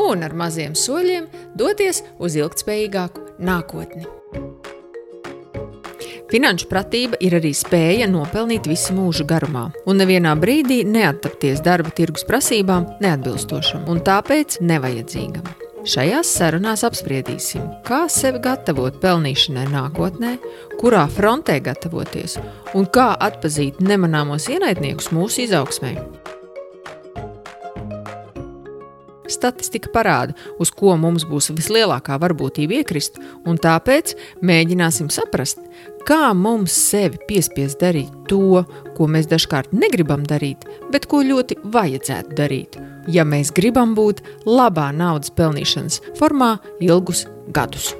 un ar maziem soļiem doties uz ilgspējīgāku nākotni. Finanšu pratība ir arī spēja nopelnīt visu mūžu garumā, un nevienā brīdī neattapties darba tirgus prasībām neatbilstošam un tāpēc nevajadzīgam. Šajās sarunās apspriedīsim, kā sevi gatavot pelnīšanai nākotnē, kurā frontē gatavoties un kā atpazīt nemanāmos ienaidniekus mūsu izaugsmē. Statistika parāda, uz ko mums būs vislielākā varbūtība iekrist, un tāpēc mēģināsim saprast, kā mums sevi piespiest darīt to, ko mēs dažkārt negribam darīt, bet ko ļoti vajadzētu darīt, ja mēs gribam būt labā naudas pelnīšanas formā ilgus gadus.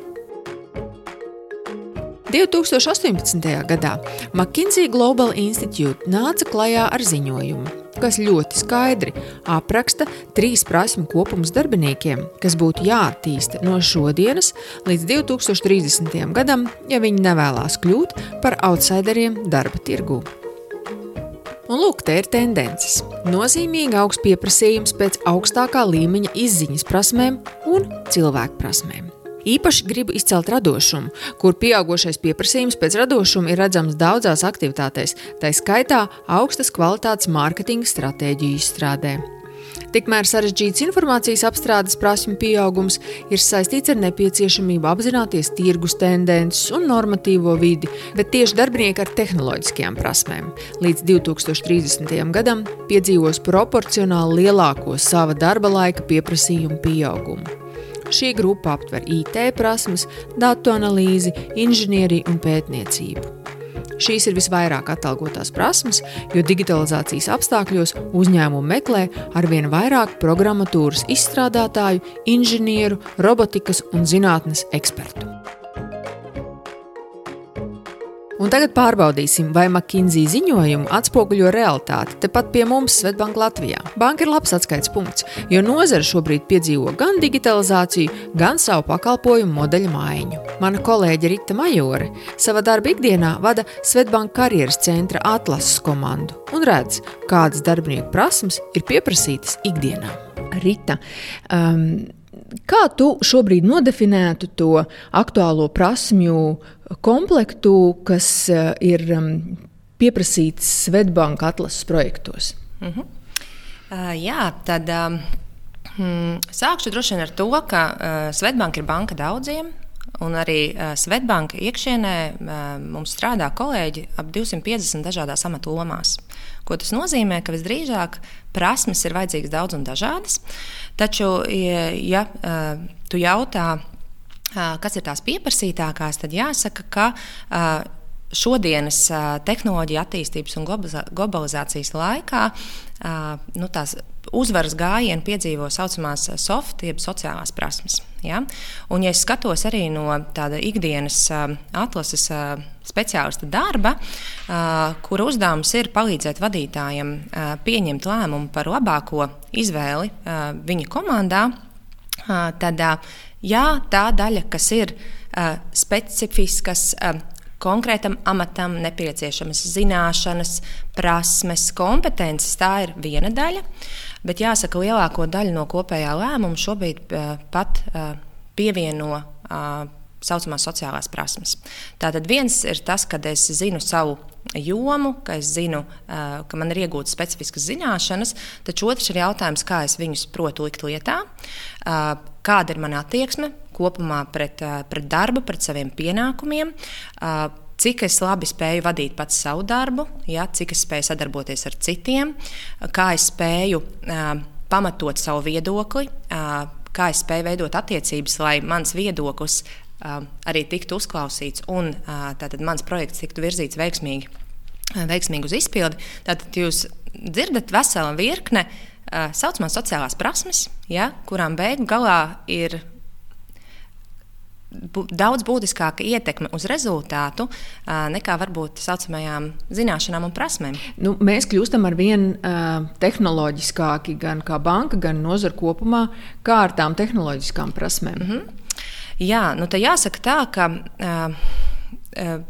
2018. gadā McKinsey Global Institute nāca klajā ar ziņojumu, kas ļoti skaidri apraksta trīs prasmu kopumus darbiniekiem, kas būtu jāattīsta no šodienas līdz 2030. gadam, ja viņi nevēlas kļūt par outsideriem darba tirgū. Un lūk, te ir tendences. Nozīmīgi augsts pieprasījums pēc augstākā līmeņa izziņas prasmēm un cilvēku prasmēm. Īpaši gribu izcelt radošumu, kur pieaugušais pieprasījums pēc radošuma ir redzams daudzās aktivitātēs, tā skaitā augstas kvalitātes mārketinga stratēģiju izstrādē. Tikmēr sarežģīts informācijas apstrādes prasmu pieaugums ir saistīts ar nepieciešamību apzināties tirgus tendences un normatīvo vidi, bet tieši darbinieki ar tehnoloģiskajām prasmēm līdz 2030. gadam piedzīvos proporcionāli lielāko sava darba laika pieprasījumu pieaugumu. Šī grupa aptver IT prasmes, datu analīzi, inženieriju un pētniecību. Šīs ir visvairāk atalgotās prasmes, jo digitalizācijas apstākļos uzņēmumi meklē arvien vairāk programmatūras izstrādātāju, inženieru, robotikas un zinātnes ekspertu. Un tagad pārbaudīsim, vai McKinsey ziņojumu atspoguļo realitāti tepat pie mums, Svetbank Latvijā. Banka ir labs atskaites punkts, jo nozara šobrīd piedzīvo gan digitalizāciju, gan savu pakalpojumu modeļu maiņu. Mana kolēģe Rita Majore savā darba ikdienā vada Svetbank karjeras centra atlases komandu un redz, kādas darbinieku prasmes ir pieprasītas ikdienā. Rita, um, Kā tu šobrīd nodefinētu to aktuālo prasmju komplektu, kas eh, ir um, pieprasīts Svetbanka atlases projektos? Uh -huh. uh, jā, tad um, sākšu droši vien ar to, ka uh, Svetbanka ir banka daudziem. Un arī uh, Svetbanka iekšienē uh, mums strādā kolēģi ap 250 dažādās amatu lomās. Ko tas nozīmē? Ka visdrīzāk prasmes ir vajadzīgas daudz un dažādas. Taču, ja uh, tu jautā, kas ir tās pieprasītākās, tad jāsaka, ka šodienas tehnoloģija attīstības un globalizācijas laikā nu, tās uzvaras gājienu piedzīvo tā saucamās soft, jeb sociālās prasmes. Ja? Un, ja es skatos arī no tāda ikdienas atlases speciālista darba, kura uzdevums ir palīdzēt vadītājiem pieņemt lēmumu par labāko izvēli viņa komandā, tad Jā, tā daļa, kas ir uh, specifiskas. Uh, konkrētam amatam nepieciešamas zināšanas, prasmes, kompetences. Tā ir viena daļa, bet jāsaka, lielāko daļu no kopējā lēmuma šobrīd uh, pat pievieno saucamās sociālās prasmes. Tātad viens ir tas, ka es zinu savu jomu, ka es zinu, ka man ir iegūtas specifiskas zināšanas, taču otrs ir jautājums, kā es viņus protu likt lietā, kāda ir mana attieksme kopumā pret, pret darbu, pret saviem pienākumiem. Cik es labi spēju vadīt pats savu darbu, ja, cik es spēju sadarboties ar citiem, kā es spēju uh, pamatot savu viedokli, uh, kā es spēju veidot attiecības, lai mans viedoklis arī tiktu uzklausīts un tātad mans projekts tiktu virzīts veiksmīgi, veiksmīgi uz izpildi. Tātad jūs dzirdat veselu virkni uh, saucamās sociālās prasmes, ja, kurām beigu galā ir daudz būtiskāka ietekme uz rezultātu nekā varbūt tā saucamajām zināšanām un prasmēm. Nu, mēs kļūstam ar vien uh, tehnoloģiskāki gan kā banka, gan nozara kopumā, kā ar tām tehnoloģiskām prasmēm. Mm -hmm. Jā, nu tā jāsaka tā, ka uh,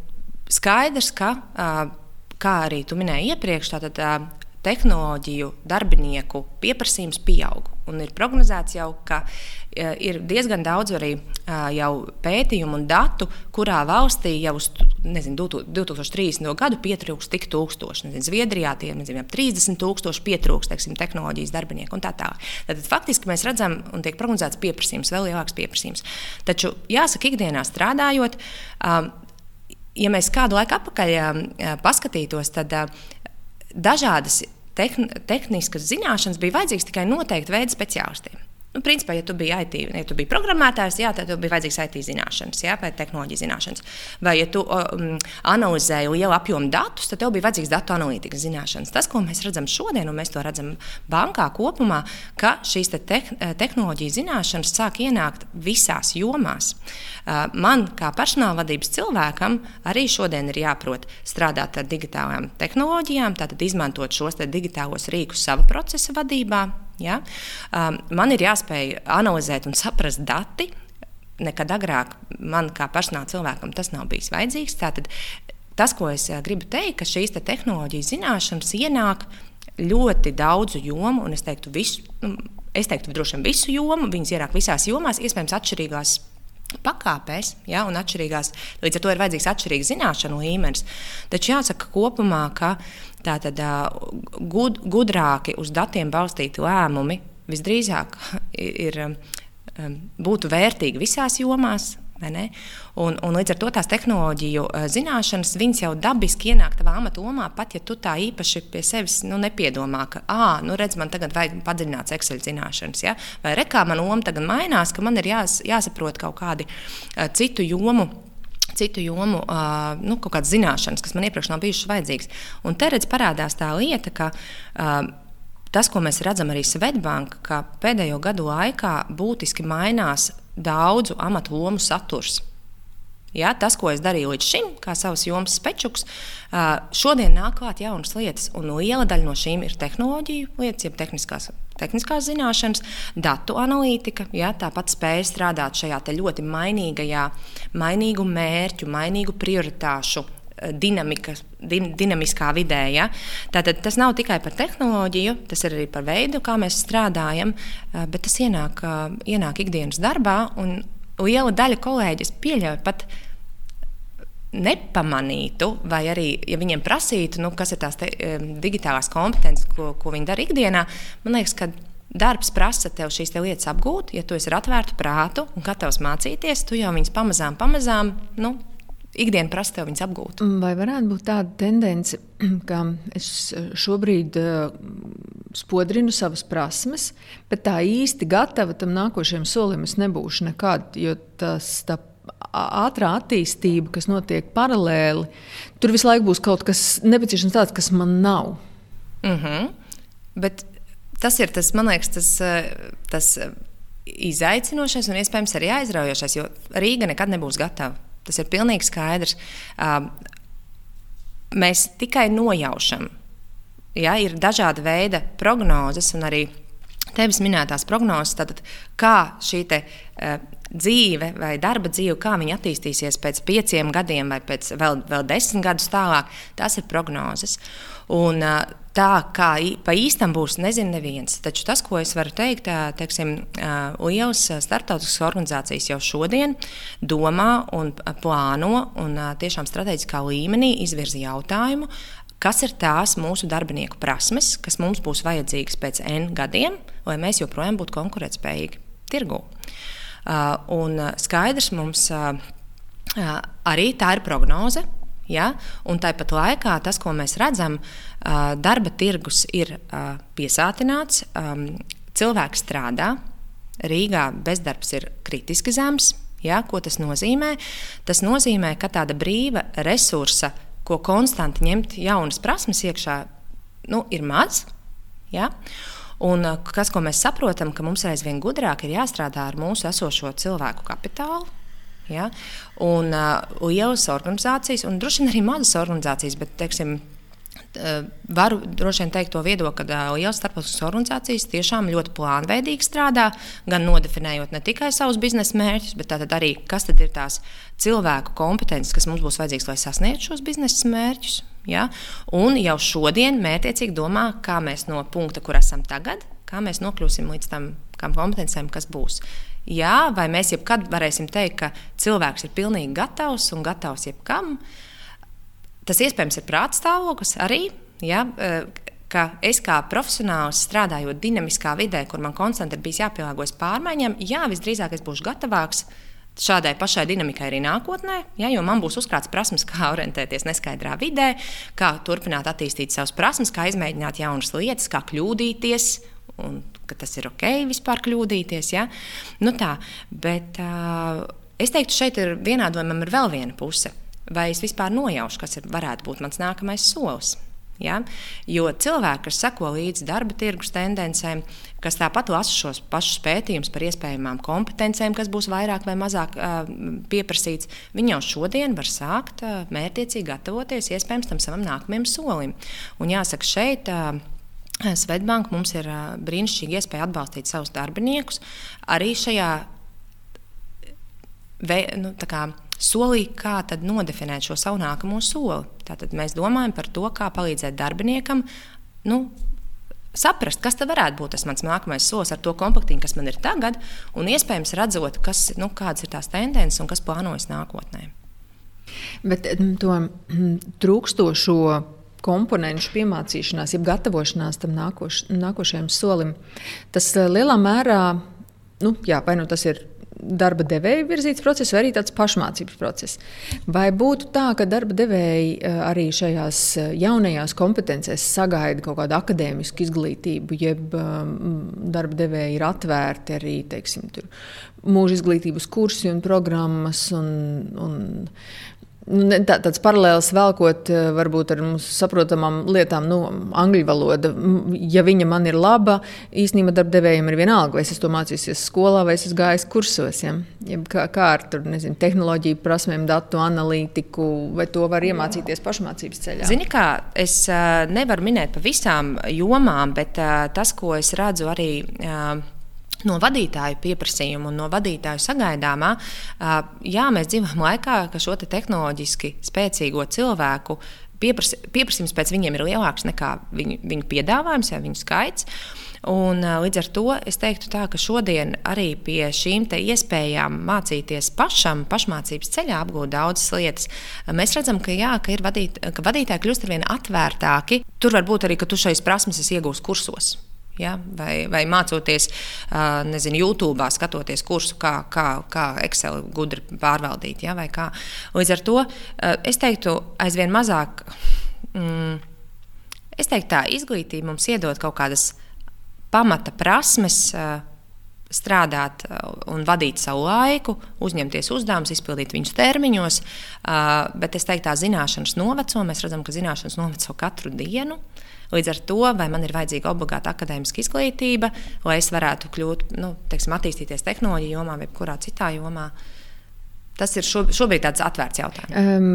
skaidrs, ka, uh, kā arī tu minēji iepriekš, tātad tehnoloģiju darbinieku pieprasījums pieaug. Un ir prognozēts jau, ka uh, ir diezgan daudz arī uh, pētījumu un datu, kurā valstī jau uz nezinu, 2030. gadu pietrūks tik tūkstoši. Nezinu, Zviedrijā tie ir 30 tūkstoši pietrūks teiksim, tehnoloģijas darbinieku un tā tālāk. Tad faktiski mēs redzam, un tiek prognozēts pieprasījums, vēl lielāks pieprasījums. Taču jāsaka, ikdienā strādājot. Ja mēs kādu laiku atpakaļ paskatītos, tad dažādas tehn tehniskas zināšanas bija vajadzīgas tikai noteikti veidi speciālistiem. Nu, principā, ja tu biji IT, ja tu biji programmētājs, jā, tad tev bija vajadzīgs IT zināšanas, jā, vai tehnoloģija zināšanas. Vai, ja tu um, analizēji lielu apjomu datus, tad tev bija vajadzīgs datu analītikas zināšanas. Tas, ko mēs redzam šodien, un mēs to redzam bankā kopumā, ka šīs te te tehnoloģija zināšanas sāk ienākt visās jomās. Uh, man, kā personāla vadības cilvēkam, arī šodien ir jāprot strādāt ar digitālajām tehnoloģijām, tātad izmantot šos digitālos rīkus sava procesa vadībā, Ja? Um, man ir jāspēj analizēt un saprast dati. Nekad agrāk man kā personāla cilvēkam tas nav bijis vajadzīgs. Tātad, tas, ko es gribu teikt, ka šīs te tehnoloģijas zināšanas ienāk ļoti daudzu jomu, un es teiktu, visu, nu, es teiktu droši vien visu jomu, viņas ienāk visās jomās, iespējams, atšķirīgās pakāpēs, ja, un atšķirīgās, līdz ar to ir vajadzīgs atšķirīgs zināšanu līmenis. Taču jāsaka kopumā, ka tātad gud, gudrāki uz datiem balstīti lēmumi visdrīzāk ir, būtu vērtīgi visās jomās, Un, un līdz ar to tās tehnoloģiju eh, zināšanas jau dabiski ienāk tavā amata lomā, pat ja tu tā īpaši pie sevis nu, nepiedomā, ka, ah, nu redz, man tagad vajag padziļināts Excel zināšanas, ja? vai rekā man loma tagad mainās, ka man ir jās, jāsaprot kaut kādi citu jomu citu jomu, uh, nu, kaut kādas zināšanas, kas man iepriekš nav bijušas vajadzīgas. Un te redz, parādās tā lieta, ka uh, tas, ko mēs redzam arī Svetbanka, ka pēdējo gadu laikā būtiski mainās daudzu amatu lomu saturs. Ja, tas, ko es darīju līdz šim, kā savs jomas spečuks, šodien nāk klāt jaunas lietas. Un liela daļa no šīm ir tehnoloģiju lietas, jeb tehniskās, tehniskās zināšanas, datu analītika. Ja, tāpat spēja strādāt šajā ļoti mainīgajā, mainīgu mērķu, mainīgu prioritāšu dinamika, din, dinamiskā vidē. Ja? Tātad tas nav tikai par tehnoloģiju, tas ir arī par veidu, kā mēs strādājam, bet tas ienāk, ienāk ikdienas darbā. Liela daļa kolēģis pieļauj pat nepamanītu, vai arī, ja viņiem prasītu, nu, kas ir tās te, digitālās kompetences, ko, ko viņi dara ikdienā, man liekas, ka darbs prasa tev šīs te lietas apgūt. Ja tu esi ar atvērtu prātu un gatavs mācīties, tu jau viņus pamazām, pamazām nu, ikdiena prasa tev viņus apgūt. Vai varētu būt tāda tendence, ka es šobrīd uh, spodrinu savas prasmes, bet tā īsti gatava tam nākošajam solim es nebūšu nekad, jo tas tā ātrā attīstība, kas notiek paralēli, tur visu laiku būs kaut kas nepieciešams tāds, kas man nav. Mm -hmm. Bet tas ir tas, man liekas, tas. tas izaicinošais un iespējams arī aizraujošais, jo Rīga nekad nebūs gatava. Tas ir pilnīgi skaidrs. Mēs tikai nojaušam. Ja, ir dažādi veidi prognozes, un arī tevis minētās prognozes, tad kā šī te, uh, dzīve vai darba dzīve, kā viņa attīstīsies pēc pieciem gadiem vai pēc vēl, vēl desmit gadus tālāk, tas ir prognozes. Un, uh, tā, kā pa īstam būs, nezinu neviens. Taču tas, ko es varu teikt, teiksim, lielas starptautiskas organizācijas jau šodien domā un plāno un tiešām strateģiskā līmenī izvirza jautājumu, kas ir tās mūsu darbinieku prasmes, kas mums būs vajadzīgas pēc N gadiem, lai mēs joprojām būtu konkurētspējīgi tirgū. Un skaidrs mums arī tā ir prognoze. Ja? Un tāpat laikā tas, ko mēs redzam, darba tirgus ir piesātināts, cilvēki strādā. Rīgā bezdarbs ir kritiski zems. Ja? Ko tas nozīmē? Tas nozīmē, ka tāda brīva resursa, ko konstanti ņemt jaunas prasmes iekšā, nu, ir maz. Ja? Un kas, ko mēs saprotam, ka mums aizvien gudrāk ir jāstrādā ar mūsu esošo cilvēku kapitālu, Ja? Un uh, lielas organizācijas, un droši vien arī mazas organizācijas, bet teiksim, varu droši vien teikt to viedokli, ka lielas starptautiskas organizācijas tiešām ļoti plānveidīgi strādā, gan nodefinējot ne tikai savus biznesa mērķus, bet arī, kas tad ir tās cilvēku kompetences, kas mums būs vajadzīgas, lai sasniegtu šos biznesa mērķus. Ja? Un jau šodien mērķiecīgi domā, kā mēs no punkta, kur esam tagad, kā mēs nokļūsim līdz tam kompetencijām, kas būs. Jā, vai mēs jebkad varēsim teikt, ka cilvēks ir pilnīgi gatavs un gatavs jebkam? Tas iespējams ir prāta stāvoklis arī. Ja, e, ka es kā profesionāls strādājot dinamiskā vidē, kur man konstanti ir bijis jāpielāgojas pārmaiņām, jā, visdrīzāk es būšu gatavāks šādai pašai dinamikai arī nākotnē, ja, jo man būs uzkrāts prasmes, kā orientēties neskaidrā vidē, kā turpināt attīstīt savas prasmes, kā izmēģināt jaunas lietas, kā kļūdīties. Un tas ir ok, vispār kļūdīties. Ja? Nu tā, bet uh, es teiktu, šeit ir vienādojumam ir vēl viena puse. Vai es vispār nojaušu, kas ir, varētu būt mans nākamais solis? Ja? Jo cilvēki, kas seko līdzi darba tirgus tendencēm, kas tāpat lasa šos pašus pētījumus par iespējamām kompetencijām, kas būs vairāk vai mazāk uh, pieprasīts, viņi jau šodien var sākt uh, mērķiecīgi gatavoties iespējams tam savam nākamajam solim. Un jāsaka, šeit. Uh, Svetbanka mums ir brīnišķīga iespēja atbalstīt savus darbiniekus arī šajā ve, nu, solī, kā nodefinēt šo savu nākamo soli. Tātad mēs domājam par to, kā palīdzēt darbiniekam nu, saprast, kas tad varētu būt tas mans nākamais solis ar to komplektiņu, kas man ir tagad, un iespējams redzot, kas, nu, kādas ir tās tendences un kas plānojas nākotnē. Bet to trūkstošo komponentu piemācīšanās, jeb gatavošanās tam nākoš, nākošajam solim. Tas eh, lielā mērā, nu, jā, vai nu tas ir darba devēja virzīts process, vai arī tāds pašmācības process. Vai būtu tā, ka darba devēji eh, arī šajās eh, jaunajās kompetencēs sagaida kaut kādu akadēmisku izglītību, jeb um, darba devēji ir atvērti arī teiksim, mūža izglītības kursi un programmas. Un, un, tā, tāds paralēls velkot, eh, varbūt ar mums saprotamām lietām, nu, angļu valoda. Ja viņa man ir laba, īstenībā darbdevējiem ir vienalga, vai es to mācīsies skolā, vai es gājis kursos. Ja? Ja kā, kā ar tur, nezinu, tehnoloģiju prasmēm, datu analītiku, vai to var iemācīties pašmācības ceļā? Zini, kā es uh, nevaru minēt par visām jomām, bet uh, tas, ko es redzu arī. No vadītāju pieprasījuma un no vadītāju sagaidāmā, jā, mēs dzīvojam laikā, ka šo te tehnoloģiski spēcīgo cilvēku piepras, pieprasījums pēc viņiem ir lielāks nekā viņu, viņu piedāvājums, ja viņu skaits. Un, līdz ar to es teiktu, tā, ka šodien arī pie šīm iespējām mācīties pašam, pašmācības ceļā, apgūt daudzas lietas, mēs redzam, ka, jā, ka, vadīt, ka vadītāji kļūst ar vien atvērtāki. Tur var būt arī, ka tu šīs prasmes iegūsi kursos. Ja? Vai, vai mācoties, nezinu, YouTube, skatoties kursu, kā, kā, kā Excel gudri pārvaldīt. Ja? Līdz ar to es teiktu, aizvien mazāk. Mm, es teiktu, tā izglītība mums iedod kaut kādas pamata prasmes. Strādāt un vadīt savu laiku, uzņemties uzdevumus, izpildīt viņus termiņos, bet es teiktu, tā zināšanas noveco. Mēs redzam, ka zināšanas noveco katru dienu. Uh, Līdz ar to, vai man ir vajadzīga obligāta akadēmiska izglītība, lai es varētu kļūt, nu, teiksim, attīstīties tehnoloģiju jomā vai kurā citā jomā, tas ir šobrīd tāds atvērts jautājums. Um,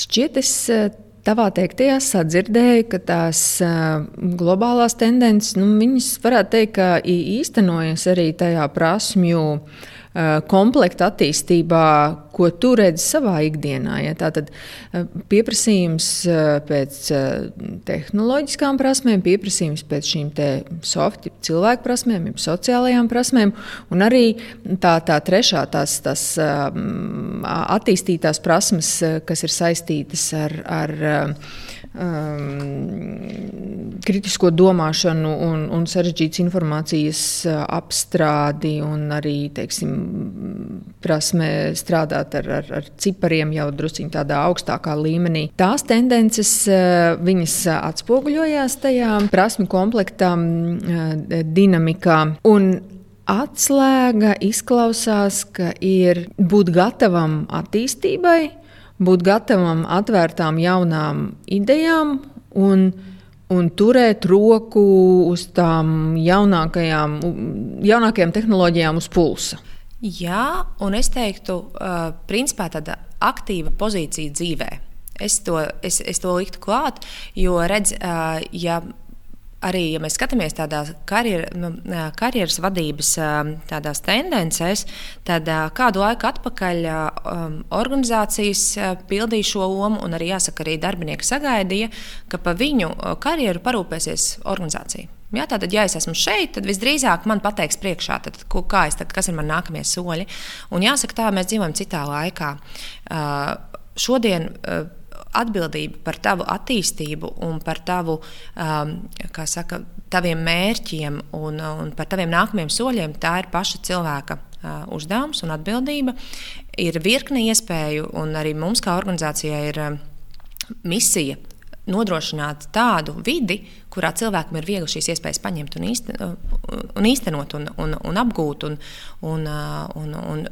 šķiet, es eh, tavā teiktajā sadzirdēju, ka tās uh, globālās tendences, nu, viņas varētu teikt, ka īstenojas arī tajā prasmju uh, Eh, komplekta attīstībā, ko tu redzi savā ikdienā. Ja? Tātad eh, pieprasījums eh, pēc tehnoloģiskām prasmēm, pieprasījums pēc šīm soft cilvēku prasmēm, sociālajām prasmēm, un arī tā, tā trešā, tās, tās attīstītās prasmes, kas ir saistītas ar. ar um, kritisko domāšanu un, un sarežģītas informācijas uh, apstrādi un arī teiksim, prasme strādāt ar, ar, ar cipariem jau druskuļi tādā augstākā līmenī. Tās tendences uh, viņas atspoguļojās tajā prasmu komplekta uh, dinamikā. Un atslēga izklausās, ka ir būt gatavam attīstībai, būt gatavam atvērtām jaunām idejām un, un turēt roku uz tām jaunākajām, jaunākajām tehnoloģijām uz pulsa. Jā, un es teiktu, principā tāda aktīva pozīcija dzīvē. Es to, es, es to liktu klāt, jo redz, ja arī, ja mēs skatāmies tādā karjer, nu, karjeras vadības tādās tendencēs, tad kādu laiku atpakaļ organizācijas pildīja šo lomu, un arī jāsaka, arī darbinieki sagaidīja, ka pa viņu karjeru parūpēsies organizācija. Jā, tātad, ja es esmu šeit, tad visdrīzāk man pateiks priekšā, tad, kā es, tad, kas ir mani nākamie soļi. Un jāsaka, tā mēs dzīvojam citā laikā. Uh, šodien uh, atbildība par tavu attīstību un par tavu, um, saka, taviem mērķiem un, un par taviem nākamajiem soļiem, tā ir paša cilvēka uh, uzdevums un atbildība. Ir virkne iespēju, un arī mums, kā organizācijai, ir uh, misija nodrošināt tādu vidi, kurā cilvēkam ir viegli šīs iespējas paņemt un, īsten, un īstenot un, un, un apgūt. Un, un, uh, un, un,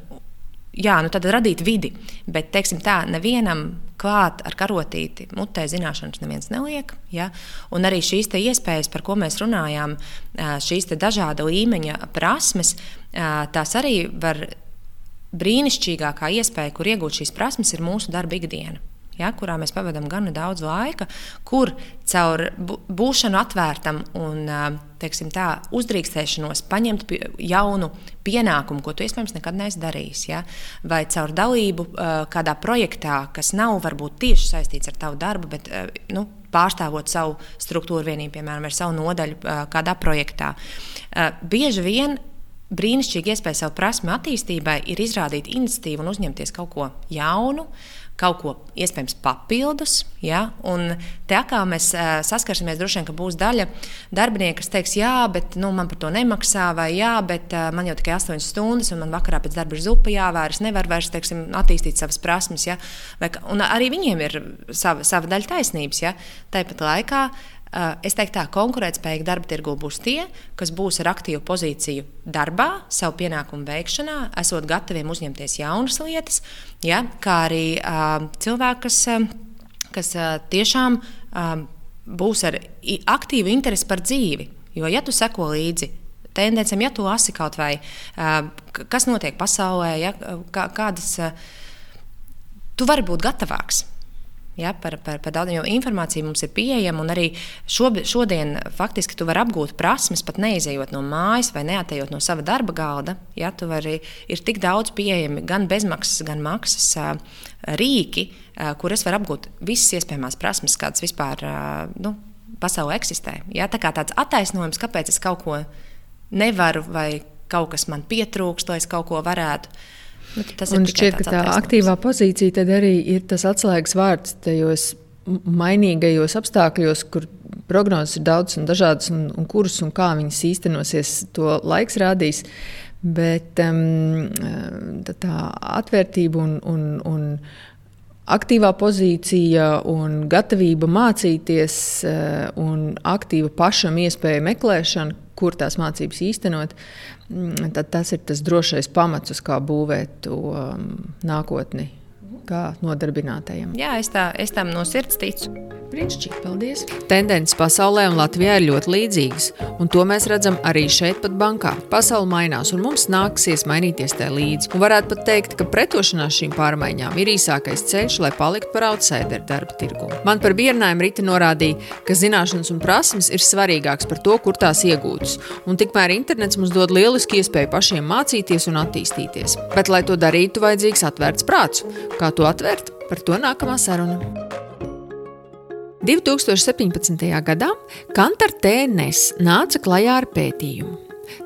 jā, nu tad radīt vidi. Bet, teiksim tā, nevienam klāt ar karotīti mutē zināšanas neviens neliek. Ja? Un arī šīs iespējas, par ko mēs runājām, šīs dažāda līmeņa prasmes, tās arī var brīnišķīgākā iespēja, kur iegūt šīs prasmes, ir mūsu darba ikdiena ja, kurā mēs pavadām gana daudz laika, kur caur būšanu atvērtam un teiksim, tā, uzdrīkstēšanos paņemt jaunu pienākumu, ko tu iespējams nekad neesi darījis, ja, vai caur dalību kādā projektā, kas nav varbūt tieši saistīts ar tavu darbu, bet nu, pārstāvot savu struktūru vienību, piemēram, ar savu nodaļu kādā projektā. Bieži vien brīnišķīga iespēja savu prasmu attīstībai ir izrādīt iniciatīvu un uzņemties kaut ko jaunu, kaut ko iespējams papildus. Ja? Un te atkal mēs saskarsimies droši vien, ka būs daļa darbinieku, kas teiks, jā, bet nu, man par to nemaksā, vai jā, bet man jau tikai 8 stundas, un man vakarā pēc darba ir zupa jāvēr, es nevaru vairs teiksim, attīstīt savas prasmes. Ja? Vai, un arī viņiem ir sava, sava daļa taisnības. Ja? Tāpat laikā es teiktu, tā konkurētspējīgi darba tirgu būs tie, kas būs ar aktīvu pozīciju darbā, savu pienākumu veikšanā, esot gataviem uzņemties jaunas lietas, ja, kā arī uh, cilvēki, kas, uh, kas uh, tiešām uh, būs ar aktīvu interesi par dzīvi. Jo, ja tu seko līdzi tendencēm, ja tu lasi kaut vai kas notiek pasaulē, ja, kā, kādas, tu vari būt gatavāks. Ja, par, par, par daudziem informāciju mums ir pieejama, arī šob, šodien faktiski tu vari apgūt prasmes, pat neizejot no mājas vai neatejot no sava darba galda. Ja, vari, ir tik daudz pieejami gan bezmaksas, gan maksas rīki, kur es varu apgūt visas iespējamās prasmes, kādas vispār nu, pasaulē eksistē. Ja, tā kā tāds attaisnojums, kāpēc es kaut ko nevaru vai kaut kas man pietrūkst, lai es kaut ko varētu. Nu, tas un šķiet, ka tā aktīvā pozīcija arī ir tas atslēgas vārds tajos mainīgajos apstākļos, kur prognozes ir daudz un dažādas, un, un kuras un kā viņas īstenosies, to laiks rādīs. Bet um, tā atvērtība un, un, un aktīvā pozīcija un gatavība mācīties uh, un aktīva pašam iespēja meklēšana, kur tās mācības īstenot, mm, tad tas ir tas drošais pamats, uz kā būvēt to um, nākotni kā nodarbinātajam. Jā, es, tā, es tam no sirds ticu. Brīnišķīgi, paldies! Tendences pasaulē un Latvijā ir ļoti līdzīgas, un to mēs redzam arī šeit, pat bankā. Pasaule mainās, un mums nāksies mainīties tajā līdzi. Un varētu pat teikt, ka pretošanās šīm pārmaiņām ir īsākais ceļš, lai paliktu par outsideru darba tirgu. Man par bierinājumu Rita norādīja, ka zināšanas un prasmes ir svarīgākas par to, kur tās iegūtas, un tikmēr internets mums dod lielisku iespēju pašiem mācīties un attīstīties. Bet, lai to darītu, vajadzīgs atvērts prāts. Kā to atvērt? Par to nākamā saruna. 2017. gadā Kantar TNS nāca klajā ar pētījumu.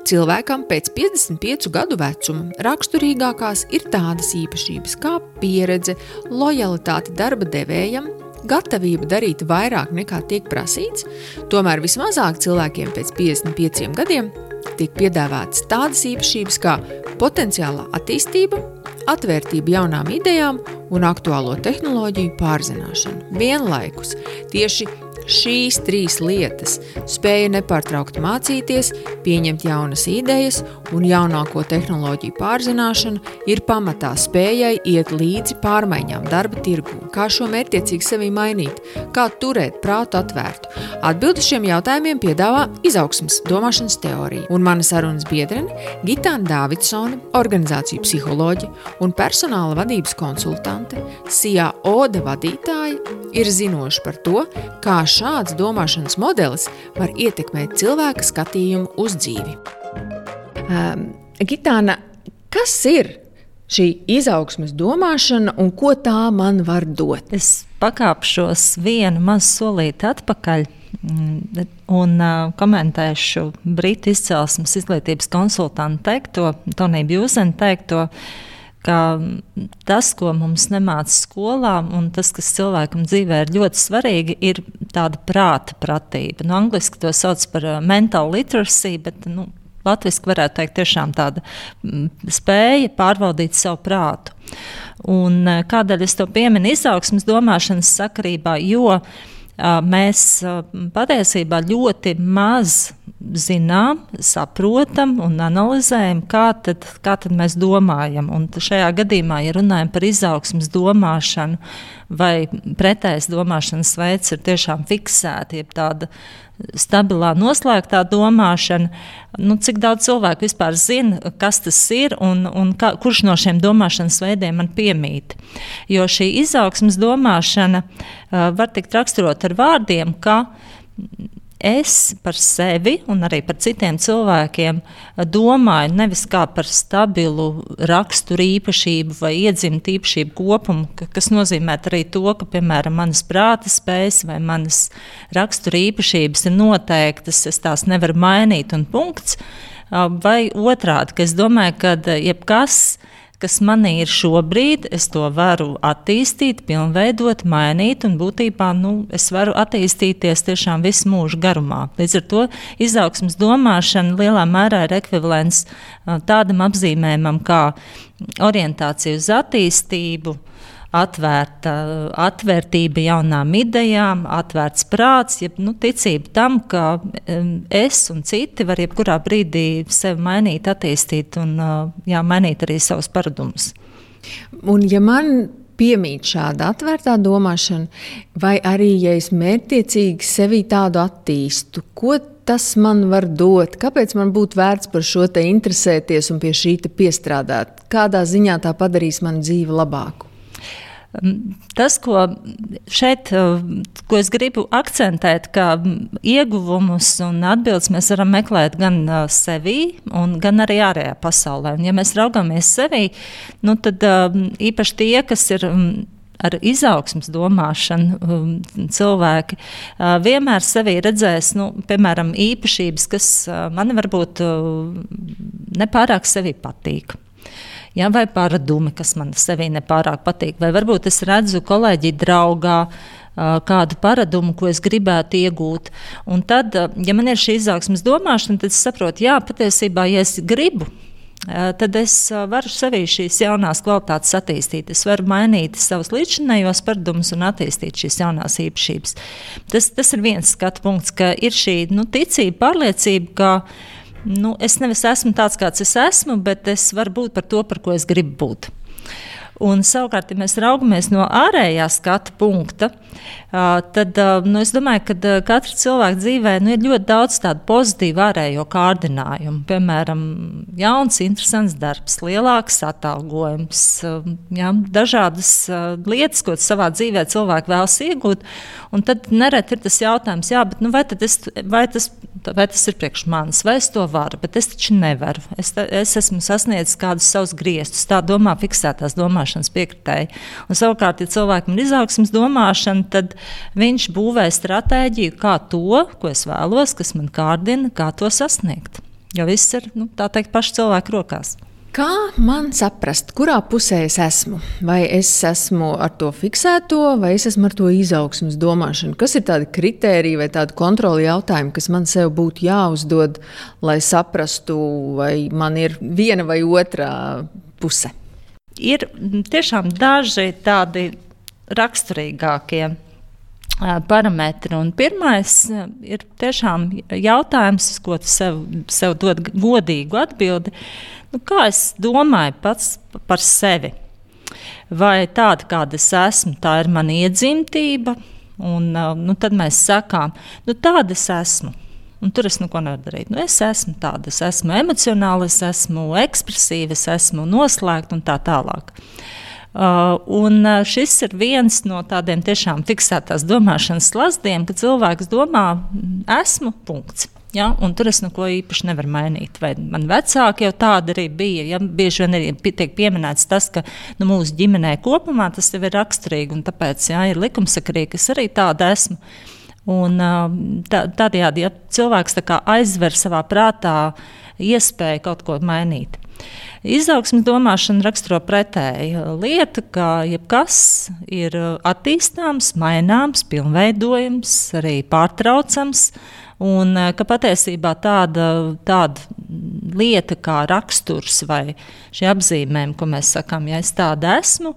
Cilvēkam pēc 55 gadu vecuma raksturīgākās ir tādas īpašības kā pieredze, lojalitāte darba devējam, gatavība darīt vairāk nekā tiek prasīts, tomēr vismazāk cilvēkiem pēc 55 gadiem tiek piedāvātas tādas īpašības kā potenciālā attīstība, atvērtība jaunām idejām un aktuālo tehnoloģiju pārzināšanu. Vienlaikus tieši Šīs trīs lietas - spēja nepārtraukti mācīties, pieņemt jaunas idejas un jaunāko tehnoloģiju pārzināšana - ir pamatā spējai iet līdzi pārmaiņām darba tirgū. Kā šo mērķiecīgi sevi mainīt, kā turēt prātu atvērtu? Atbildi šiem jautājumiem piedāvā izaugsmas domāšanas teorija. Un mana sarunas biedrene Gitāna Dāvidsone, organizāciju psiholoģe un personāla vadības konsultante, SIA ODA vadītāja, ir zinoša par to, kā šāds domāšanas modelis var ietekmēt cilvēka skatījumu uz dzīvi. Um, Gitāna, kas ir šī izaugsmes domāšana un ko tā man var dot? Es pakāpšos vienu mazu solīti atpakaļ. Mm, un uh, komentēšu Britu izcelsmes izglītības konsultantu teikto, Toniju Bjūzenu teikto, uh, ka tas, ko mums nemāca skolā, un tas, kas cilvēkam dzīvē ir ļoti svarīgi, ir tāda prāta pratība. Nu, angliski to sauc par uh, mental literacy, bet nu, latviešu varētu teikt tiešām tāda mm, spēja pārvaldīt savu prātu. Un, uh, kādēļ es to pieminu izaugsmas domāšanas sakarībā? Jo uh, mēs patiesībā ļoti maz zinām, saprotam un analizējam, kā tad, kā tad mēs domājam. Un šajā gadījumā, ja runājam par izaugsmas domāšanu, vai pretējs domāšanas veids ir tiešām fiksēta, jeb tāda stabilā, noslēgtā domāšana, nu, cik daudz cilvēku vispār zina, kas tas ir un, un kā, kurš no šiem domāšanas veidiem man piemīt. Jo šī izaugsmas domāšana uh, var tikt raksturot ar vārdiem, ka es par sevi un arī par citiem cilvēkiem domāju nevis kā par stabilu raksturu īpašību vai iedzimtu īpašību kopumu, kas nozīmē arī to, ka, piemēram, manas prāta spējas vai manas rakstura īpašības ir noteiktas, es tās nevaru mainīt un punkts. Vai otrādi, ka es domāju, ka jebkas ir kas manī ir šobrīd, es to varu attīstīt, pilnveidot, mainīt, un būtībā nu, es varu attīstīties tiešām visu mūžu garumā. Līdz ar to izaugsmas domāšana lielā mērā ir ekvivalents tādam apzīmējumam kā orientācija uz attīstību atvērta, atvērtība jaunām idejām, atvērts prāts, jeb nu, ticība tam, ka es un citi var jebkurā brīdī sevi mainīt, attīstīt un jā, mainīt arī savus paradumus. Un, ja man piemīt šāda atvērtā domāšana, vai arī, ja es mērķiecīgi sevi tādu attīstu, ko tas man var dot? Kāpēc man būtu vērts par šo te interesēties un pie šī piestrādāt? Kādā ziņā tā padarīs manu dzīvi labāku? Tas, ko šeit ko es gribu akcentēt, ka ieguvumus un atbildes mēs varam meklēt gan sevī, gan arī ārējā pasaulē. Un, ja mēs raugāmies sevī, nu, tad īpaši tie, kas ir ar izaugsmas domāšanu cilvēki vienmēr sevī redzēs, nu, piemēram, īpašības, kas man varbūt nepārāk sevi patīk ja, vai paradumi, kas man sevī nepārāk patīk. Vai varbūt es redzu kolēģi draugā kādu paradumu, ko es gribētu iegūt. Un tad, ja man ir šī izaugsmas domāšana, tad es saprotu, jā, patiesībā, ja es gribu. Tad es varu sevī šīs jaunās kvalitātes attīstīt. Es varu mainīt savus līdzinējos paradumus un attīstīt šīs jaunās īpašības. Tas, tas ir viens skatu punkts, ka ir šī nu, ticība, pārliecība, ka nu, es nevis esmu tāds, kāds es esmu, bet es varu būt par to, par ko es gribu būt. Un, savukārt, ja mēs raugamies no ārējā skatu punkta, tad nu, es domāju, ka katra cilvēka dzīvē nu, ir ļoti daudz tādu pozitīvu ārējo kārdinājumu. Piemēram, jauns, interesants darbs, lielāks atalgojums, jā, dažādas lietas, ko savā dzīvē cilvēki vēlas iegūt. Un tad nereti ir tas jautājums, jā, bet, nu, vai, es, vai, tas, vai tas ir priekš manis, vai es to varu, bet es taču nevaru. Es, es esmu sasniedzis kādus savus griestus, tā domā fiksētās domāšanas domāšanas piekritēji. Un, savukārt, ja cilvēkam ir izaugsmas domāšana, tad viņš būvē stratēģiju, kā to, ko es vēlos, kas man kārdina, kā to sasniegt. Jo viss ir nu, teikt, pašu cilvēku rokās. Kā man saprast, kurā pusē es esmu? Vai es esmu ar to fiksēto, vai es esmu ar to izaugsmas domāšanu? Kas ir tādi kriteriji vai tādi kontroli jautājumi, kas man sev būtu jāuzdod, lai saprastu, vai man ir viena vai otra puse? Ir tiešām daži tādi raksturīgākie parametri. Un pirmais ir tiešām jautājums, ko tu sev, sev dod godīgu atbildi. Nu, kā es domāju pats par sevi? Vai tāda, kāda es esmu, tā ir mana iedzimtība? Un, nu, tad mēs sakām, nu, tāda es esmu. Un tur es neko nevaru darīt. Nu, es esmu tāda, es esmu emocionāla, es esmu ekspresīva, es esmu noslēgta un tā tālāk. Uh, un uh, šis ir viens no tādiem tiešām fiksētās domāšanas slazdiem, ka cilvēks domā, esmu punkts. Ja, tur es neko īpaši nevaru mainīt. Vai man vecāki jau tādi arī bija. Ja, bieži vien arī tiek pieminēts tas, ka nu, mūsu ģimenē kopumā tas ir raksturīgi un tāpēc ja, ir likumsakarīgi, ka es arī tāda esmu. Un, uh, tā, tādējādi, ja cilvēks tā aizver savā prātā iespēju kaut ko mainīt. Izaugsmes domāšana raksturo pretēji. Lieta, ka jebkas ir attīstāms, maināms, pilnveidojams, arī pārtraucams. Un eh, ka patiesībā tāda, tāda lieta kā raksturs vai šie apzīmējumi, ko mēs sakām, ja es tāda esmu,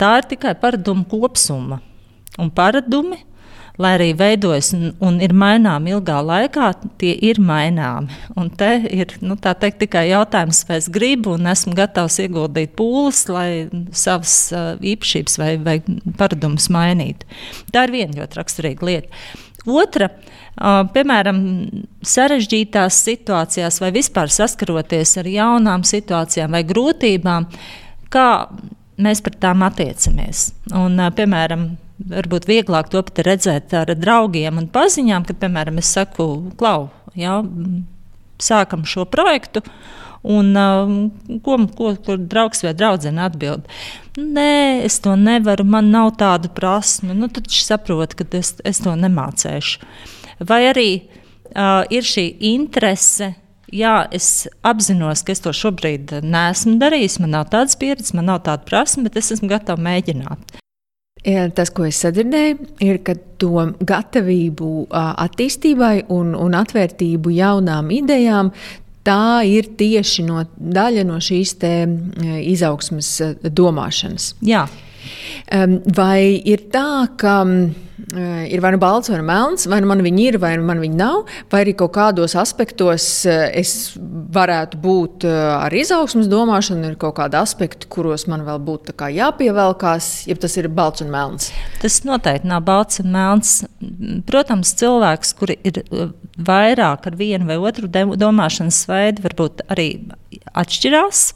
tā ir tikai paradumu kopsuma. Un paradumi lai arī veidojas un, un ir maināmi ilgā laikā, tie ir maināmi. Un te ir nu, teikt, tikai jautājums, vai es gribu un esmu gatavs ieguldīt pūles, lai savas uh, īpašības vai, vai paradumus mainītu. Tā ir viena ļoti raksturīga lieta. Otra, uh, piemēram, sarežģītās situācijās vai vispār saskaroties ar jaunām situācijām vai grūtībām, kā mēs pret tām attiecamies. Un, uh, piemēram, varbūt vieglāk to pat redzēt ar draugiem un paziņām, kad, piemēram, es saku, klau, jā, sākam šo projektu. Un, uh, ko, ko, ko draugs vai draudzene atbild? Nē, es to nevaru, man nav tāda prasme. Nu, tad viņš saprot, ka es, es to nemācēšu. Vai arī uh, ir šī interese jā, es apzinos, ka es to šobrīd neesmu darījis, man nav tādas pieredzes, man nav tāda prasme, bet es esmu gatavs mēģināt. Tas, ko es sadzirdēju, ir, ka to gatavību attīstībai un, un atvērtību jaunām idejām, tā ir tieši no, daļa no šīs izaugsmes domāšanas. Jā. Vai ir tā, ka ir vai nu balts, vai nu melns, vai nu man viņi ir, vai nu man viņi nav, vai arī kaut kādos aspektos eh, es varētu būt eh, ar izaugsmas domāšanu, ir kaut kādi aspekti, kuros man vēl būtu jāpievelkās, ja tas ir balts un melns. Tas noteikti nav balts un melns. Protams, cilvēks, kuri ir vairāk ar vienu vai otru domāšanas veidu, varbūt arī atšķirās.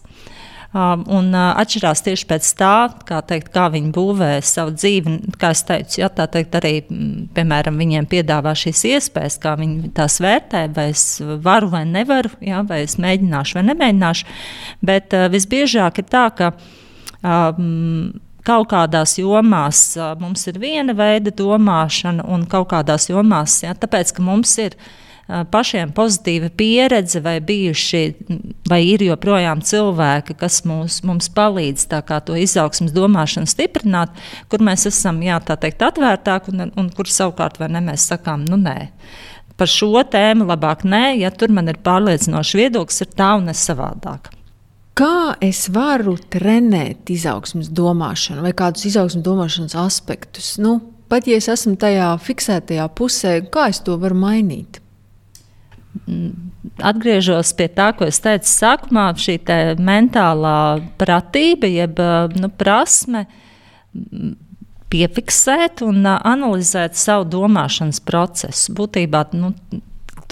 Um, un uh, atšķirās tieši pēc tā, kā, teikt, kā viņi būvē savu dzīvi. Kā es teicu, ja, tā teikt, arī piemēram, viņiem piedāvā šīs iespējas, kā viņi tās vērtē, vai es varu vai nevaru, ja, vai es mēģināšu vai nemēģināšu. Bet uh, visbiežāk ir tā, ka. Um, kaut kādās jomās uh, mums ir viena veida domāšana, un kaut kādās jomās, ja, tāpēc, ka mums ir uh, pašiem pozitīva pieredze, vai bijuši, vai ir joprojām cilvēki, kas mūs, mums palīdz to izaugsmas domāšanu stiprināt, kur mēs esam jā, teikt, atvērtāki un, un kur savukārt ne, mēs sakām, nu nē. Par šo tēmu labāk nē, ja tur man ir pārliecinošs viedoklis, ir tā un es savādāk. Kā es varu trenēt izaugsmas domāšanu vai kādus izaugsmas domāšanas aspektus? Nu, pat ja es esmu tajā fiksētajā pusē, kā es to varu mainīt? Atgriežos pie tā, ko es teicu sākumā, šī mentālā pratība, jeb nu, prasme piefiksēt un analizēt savu domāšanas procesu. Būtībā nu,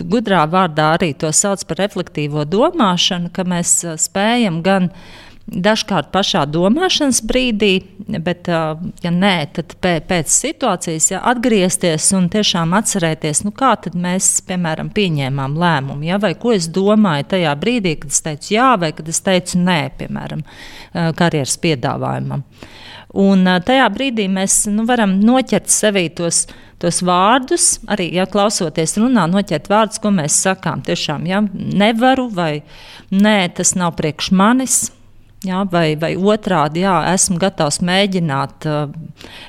gudrā vārdā arī to sauc par reflektīvo domāšanu, ka mēs spējam gan uh, Dažkārt pašā domāšanas brīdī, bet, ja nē, tad pēc situācijas ja, atgriezties un tiešām atcerēties, nu, kā mēs, piemēram, pieņēmām lēmumu, ja, vai ko es domāju tajā brīdī, kad es teicu jā, vai kad es teicu nē, piemēram, karjeras piedāvājumam. Un tajā brīdī mēs nu, varam noķert sevī tos, tos vārdus, arī ja, klausoties runā, noķert vārdus, ko mēs sakām. Tiešām, ja, nevaru vai nē, tas nav priekš manis Jā, vai, vai otrādi, jā, esmu gatavs mēģināt.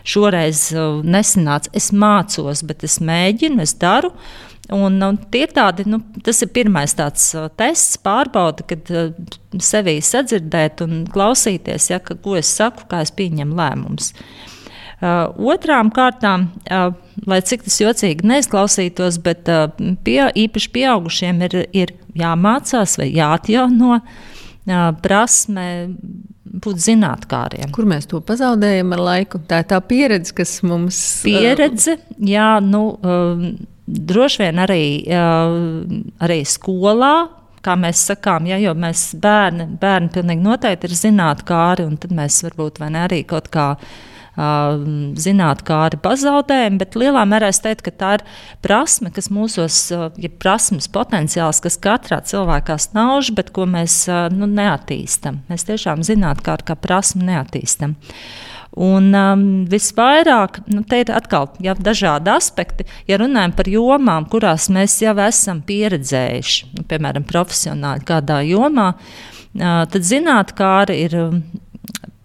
Šoreiz nesanāca, es mācos, bet es mēģinu, es daru. Un, un tādi, nu, tas ir pirmais tāds tests, pārbauda, kad sevī sadzirdēt un klausīties, ja, ka, ko es saku, kā es pieņemu lēmumus. Uh, otrām kārtām, uh, lai cik tas jocīgi neizklausītos, bet uh, pie, īpaši pieaugušiem ir, ir jāmācās vai jāatjauno uh, prasme būt zinātnāriem. Kur mēs to pazaudējam ar laiku? Tā ir tā pieredze, kas mums ir. Pieredze, jā, nu, droši vien arī, arī skolā. Kā mēs sakām, ja, jo mēs bērni, bērni pilnīgi noteikti ir zinātnāri, un tad mēs varbūt arī kaut kādā zināt, kā arī pazaudējumi, bet lielā mērā es teiktu, ka tā ir prasme, kas mūsos, ja prasmes potenciāls, kas katrā cilvēkā snauž, bet ko mēs nu, neattīstam. Mēs tiešām zināt, kā, kā prasme neattīstam. Un um, visvairāk, nu, te ir atkal ja, dažādi aspekti. Ja runājam par jomām, kurās mēs jau esam pieredzējuši, nu, piemēram, profesionāli kādā jomā, uh, tad zināt, kā arī ir um,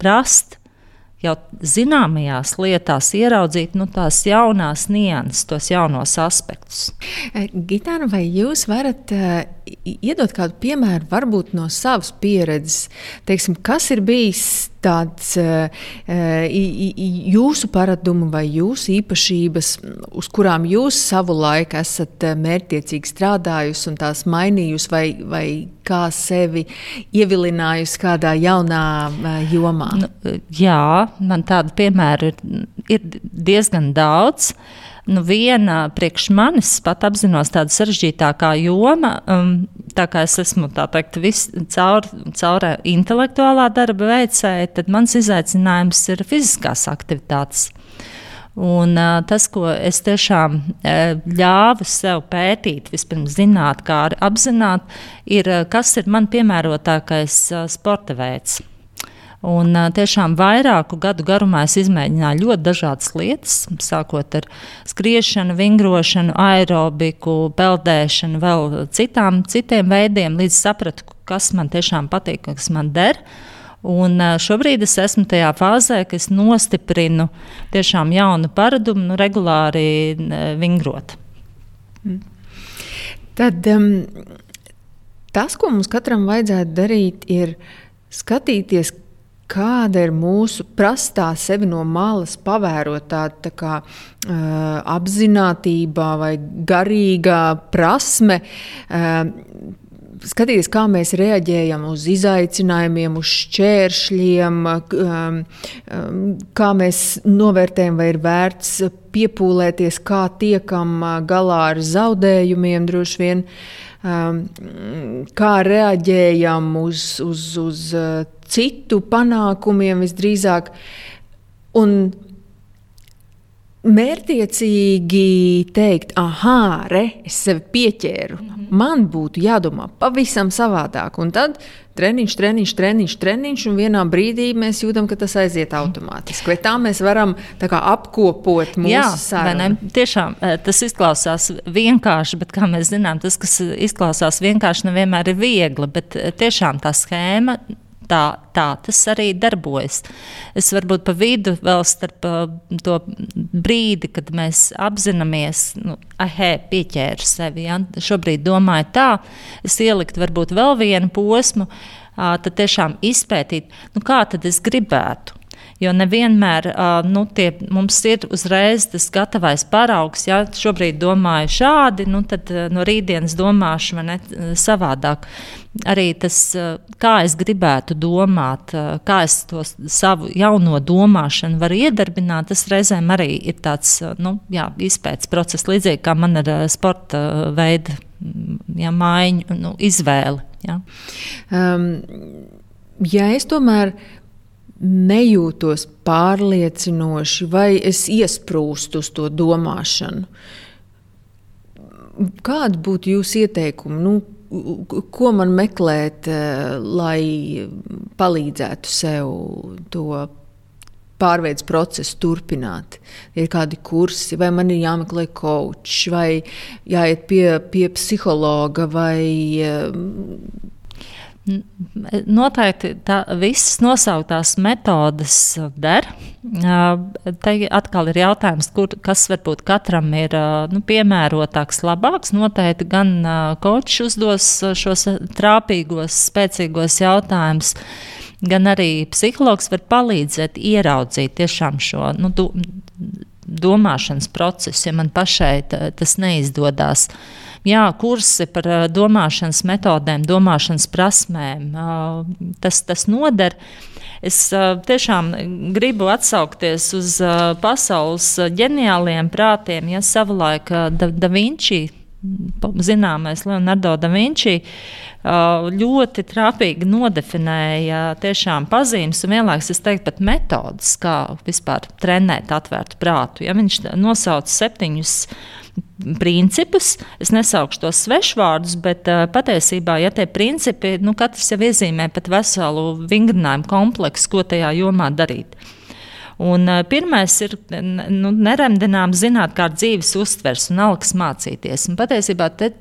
prast jau zināmajās lietās ieraudzīt nu, tās jaunās nianses, tos jaunos aspektus. Gitāna, vai jūs varat iedot kādu piemēru, varbūt no savas pieredzes, teiksim, kas ir bijis tāds uh, jūsu paradumu vai jūsu īpašības, uz kurām jūs savu laiku esat mērķiecīgi strādājusi un tās mainījusi, vai, vai kā sevi ievilinājusi kādā jaunā jomā? Nu, jā, man tādu piemēru ir, ir diezgan daudz. Uh, Nu, viena priekš manis pat apzinos tādu sarežģītākā joma, um, tā kā es esmu teikt, vis, caur, caur intelektuālā darba veicēja, tad mans izaicinājums ir fiziskās aktivitātes. Un, uh, tas, ko es tiešām uh, ļāvu sev pētīt, vispirms zināt, kā arī apzināt, ir, uh, kas ir man piemērotākais uh, sporta veids. Un, tiešām vairāku gadu garumā es izmēģināju ļoti dažādas lietas, sākot ar skriešanu, vingrošanu, aerobiku, peldēšanu, vēl citām, citiem veidiem, līdz sapratu, kas man tiešām patīk, kas man der. Un šobrīd es esmu tajā fāzē, ka es nostiprinu tiešām jaunu paradumu, nu, regulāri vingrot. Mm. Tad um, tas, ko mums katram vajadzētu darīt, ir skatīties, kāda ir mūsu prastā sevi no malas pavērot tāda tā kā, uh, apziņotība vai garīgā prasme. Uh, Skatīties, kā mēs reaģējam uz izaicinājumiem, uz šķēršļiem, um, um, kā mēs novērtējam, vai ir vērts piepūlēties, kā tiekam galā ar zaudējumiem, droši vien, um, kā reaģējam uz, uz, uz citu panākumiem visdrīzāk. Un mērķiecīgi teikt, ah, re, es sevi pieķēru. Mm -hmm. Man būtu jādomā pavisam savādāk. Un tad treniņš, treniņš, treniņš, treniņš, un vienā brīdī mēs jūtam, ka tas aiziet automātiski. Vai tā mēs varam tā apkopot mūsu Jā, sarunu? Tiešām e, tas izklausās vienkārši, bet kā mēs zinām, tas, kas izklausās vienkārši, nevienmēr ir viegli. Bet e, tiešām tā schēma tā, tā tas arī darbojas. Es varbūt pa vidu vēl starp uh, to brīdi, kad mēs apzināmies, nu, ahē, pieķēru sevi. Ja? Šobrīd domāju tā, es ieliktu varbūt vēl vienu posmu, tad tiešām izpētīt, nu, kā tad es gribētu. Jo nevienmēr nu, tie, mums ir uzreiz tas gatavais paraugs. Ja šobrīd domāju šādi, nu, tad no rītdienas domāšu ne, savādāk. Arī tas, kā es gribētu domāt, kā es to savu jauno domāšanu varu iedarbināt, tas reizēm arī ir tāds nu, jā, izpētes process, līdzīgi kā man ar sporta veidu ja, maiņu nu, izvēli. Ja. Um, ja es tomēr nejūtos pārliecinoši, vai es iesprūstu uz to domāšanu. Kādi būtu jūsu ieteikumi? Nu, ko man meklēt, eh, lai palīdzētu sev to pārveids procesu turpināt. Ir kādi kursi, vai man ir jāmeklē coach, vai jāiet pie, pie psihologa, vai eh, Noteikti tā, visas nosauktās metodes der. Te atkal ir jautājums, kur, kas varbūt katram ir nu, piemērotāks, labāks. Noteikti gan kočs uzdos šos trāpīgos, spēcīgos jautājumus. gan arī psihologs var palīdzēt ieraudzīt šo nu, do, domāšanas procesu, ja man pašai tas neizdodas. Jā, kursi par domāšanas metodēm, domāšanas prasmēm, tas, tas noder. Es tiešām gribu atsaukties uz pasaules ģeniāliem prātiem, ja savulaik Da, da Vinci zināmais Leonardo da Vinci ļoti trāpīgi nodefinēja tiešām pazīmes un vienlaikus es teiktu pat metodas, kā vispār trenēt atvērtu prātu. Ja viņš nosauca septiņus principus. Es nesaukšu tos svešvārdus, bet uh, patiesībā, ja tie principi, nu, katrs jau iezīmē pat veselu vingrinājumu kompleksu, ko tajā jomā darīt. Un, uh, pirmais ir nu, neremdinām zināt, kā dzīves uztvers un alkas mācīties. Un patiesībā, te,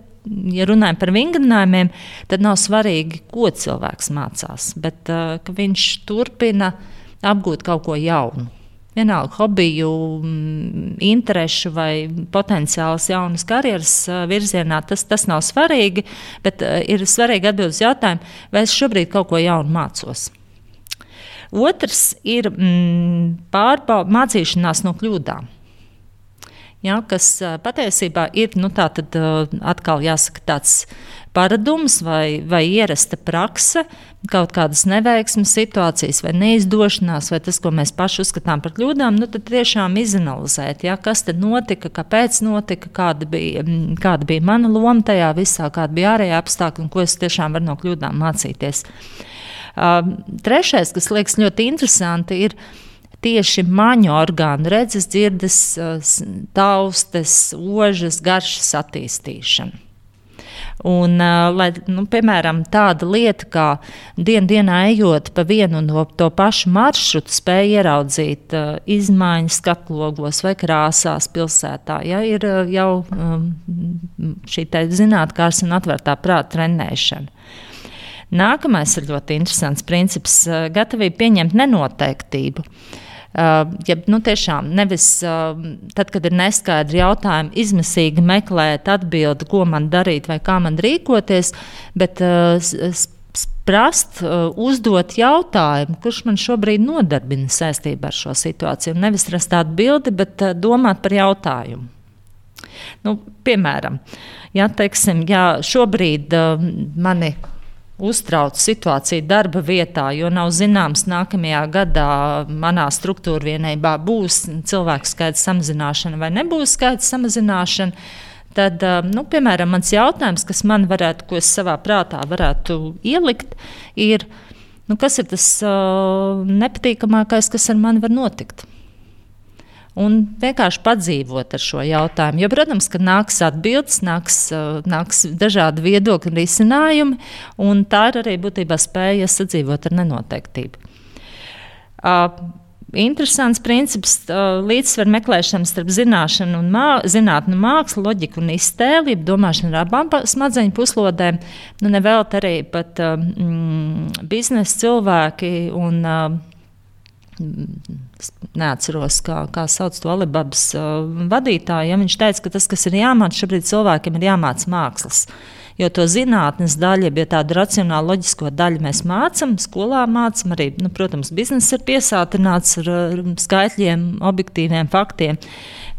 ja runājam par vingrinājumiem, tad nav svarīgi, ko cilvēks mācās, bet uh, viņš turpina apgūt kaut ko jaunu. Vienalga hobiju, mm, interesu vai potenciāls jaunas karjeras virzienā, tas, tas nav svarīgi. Bet ir svarīgi atbildēt uz jautājumu, vai es šobrīd kaut ko jaunu mācos. Otrs ir mm, pārbau, mācīšanās no kļūdām. Ja, kas patiesībā ir nu, tā, tad, atkal jāsaka, tāds paradums vai, vai ierasta prakse, kaut kādas neveiksmes situācijas vai neizdošanās, vai tas, ko mēs paši uzskatām par kļūdām, nu, tad tiešām izanalizēt, ja, kas tad notika, kāpēc notika, kāda bija, kāda bija mana loma tajā visā, kāda bija ārējā apstākļa un ko es tiešām varu no kļūdām mācīties. Uh, trešais, kas liekas ļoti interesanti, ir tieši maņu orgānu, redzes, dzirdes, taustes, ožas, garšas attīstīšana. Un, lai, nu, piemēram, tāda lieta, kā dien, dienā ejot pa vienu no to pašu maršrutu, spēja ieraudzīt uh, izmaiņas skatlogos vai krāsās pilsētā, ja, ir uh, jau um, šī zinātnīs un atvērtā prāta trenēšana. Nākamais ir ļoti interesants princips - gatavība pieņemt nenoteiktību. Uh, ja nu, tiešām nevis uh, tad, kad ir neskaidri jautājumi, izmisīgi meklēt atbildi, ko man darīt vai kā man rīkoties, bet uh, prast, uzdot jautājumu, kurš man šobrīd nodarbina saistībā ar šo situāciju. Nevis rast atbildi, bet domāt par jautājumu. Nu, piemēram, ja, teiksim, ja šobrīd uh, mani uztrauc situācija darba vietā, jo nav zināms, nākamajā gadā manā struktūra vienībā būs cilvēku skaita samazināšana vai nebūs skaita samazināšana. Tad, nu, piemēram, mans jautājums, kas man varētu, ko es savā prātā varētu ielikt, ir, nu, kas ir tas uh, nepatīkamākais, kas ar mani var notikt un vienkārši padzīvot ar šo jautājumu. Jo, protams, ka nāks atbildes, nāks, nāks dažādi viedokļi un risinājumi, un tā ir arī būtībā spēja sadzīvot ar nenoteiktību. Uh, interesants princips uh, līdzsvaru meklēšana starp zināšanu un mā, zinātnu, mākslu, loģiku un iztēli, domāšanu ar abām smadzeņu puslodēm. Nu, Nevēlt arī pat mm, biznesa cilvēki un uh, neatceros, kā, kā sauc to Alibabas uh, vadītāju. Ja viņš teica, ka tas, kas ir jāmācās šobrīd cilvēkiem, ir jāmācās mākslas. Jo to zinātnes daļu, ja tādu racionālu, loģisko daļu mēs mācām, skolā mācām arī, nu, protams, biznesa ir piesātināts ar skaitļiem, objektīviem faktiem.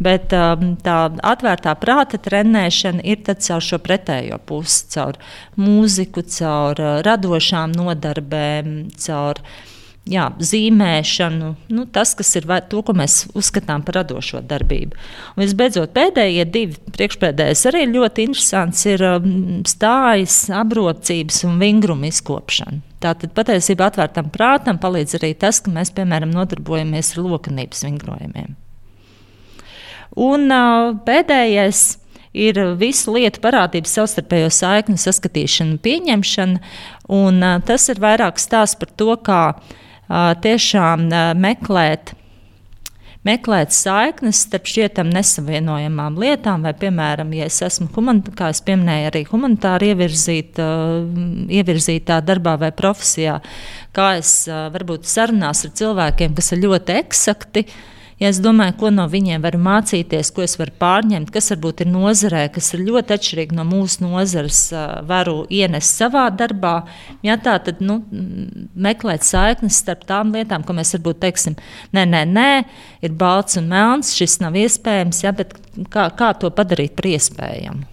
Bet um, tā atvērtā prāta trenēšana ir caur šo pretējo pusi, caur mūziku, caur uh, radošām nodarbēm, caur uh, jā, zīmēšanu, nu, tas, kas ir to, ko mēs uzskatām par radošo darbību. Un visbeidzot, pēdējie divi priekšpēdējais arī ļoti interesants ir um, stājas, abrocības un vingruma izkopšana. Tātad patiesībā atvērtam prātam palīdz arī tas, ka mēs, piemēram, nodarbojamies ar lokanības vingrojumiem. Un uh, pēdējais ir visu lietu parādību, savstarpējo saikņu saskatīšana, pieņemšana. Un, uh, tas ir vairāk stāsts par to, kā tiešām meklēt. Meklēt saiknes starp šķietam nesavienojamām lietām, vai, piemēram, ja es esmu, kā es pieminēju, arī humanitāri ievirzīta, ievirzītā darbā vai profesijā, kā es varbūt sarunās ar cilvēkiem, kas ir ļoti eksakti, Ja es domāju, ko no viņiem var mācīties, ko es varu pārņemt, kas varbūt ir nozarē, kas ir ļoti atšķirīgi no mūsu nozares, varu ienest savā darbā, ja tā tad nu, meklēt saiknes starp tām lietām, ko mēs varbūt teiksim, nē, nē, nē, ir balts un melns, šis nav iespējams, ja, bet kā, kā to padarīt par iespējamu?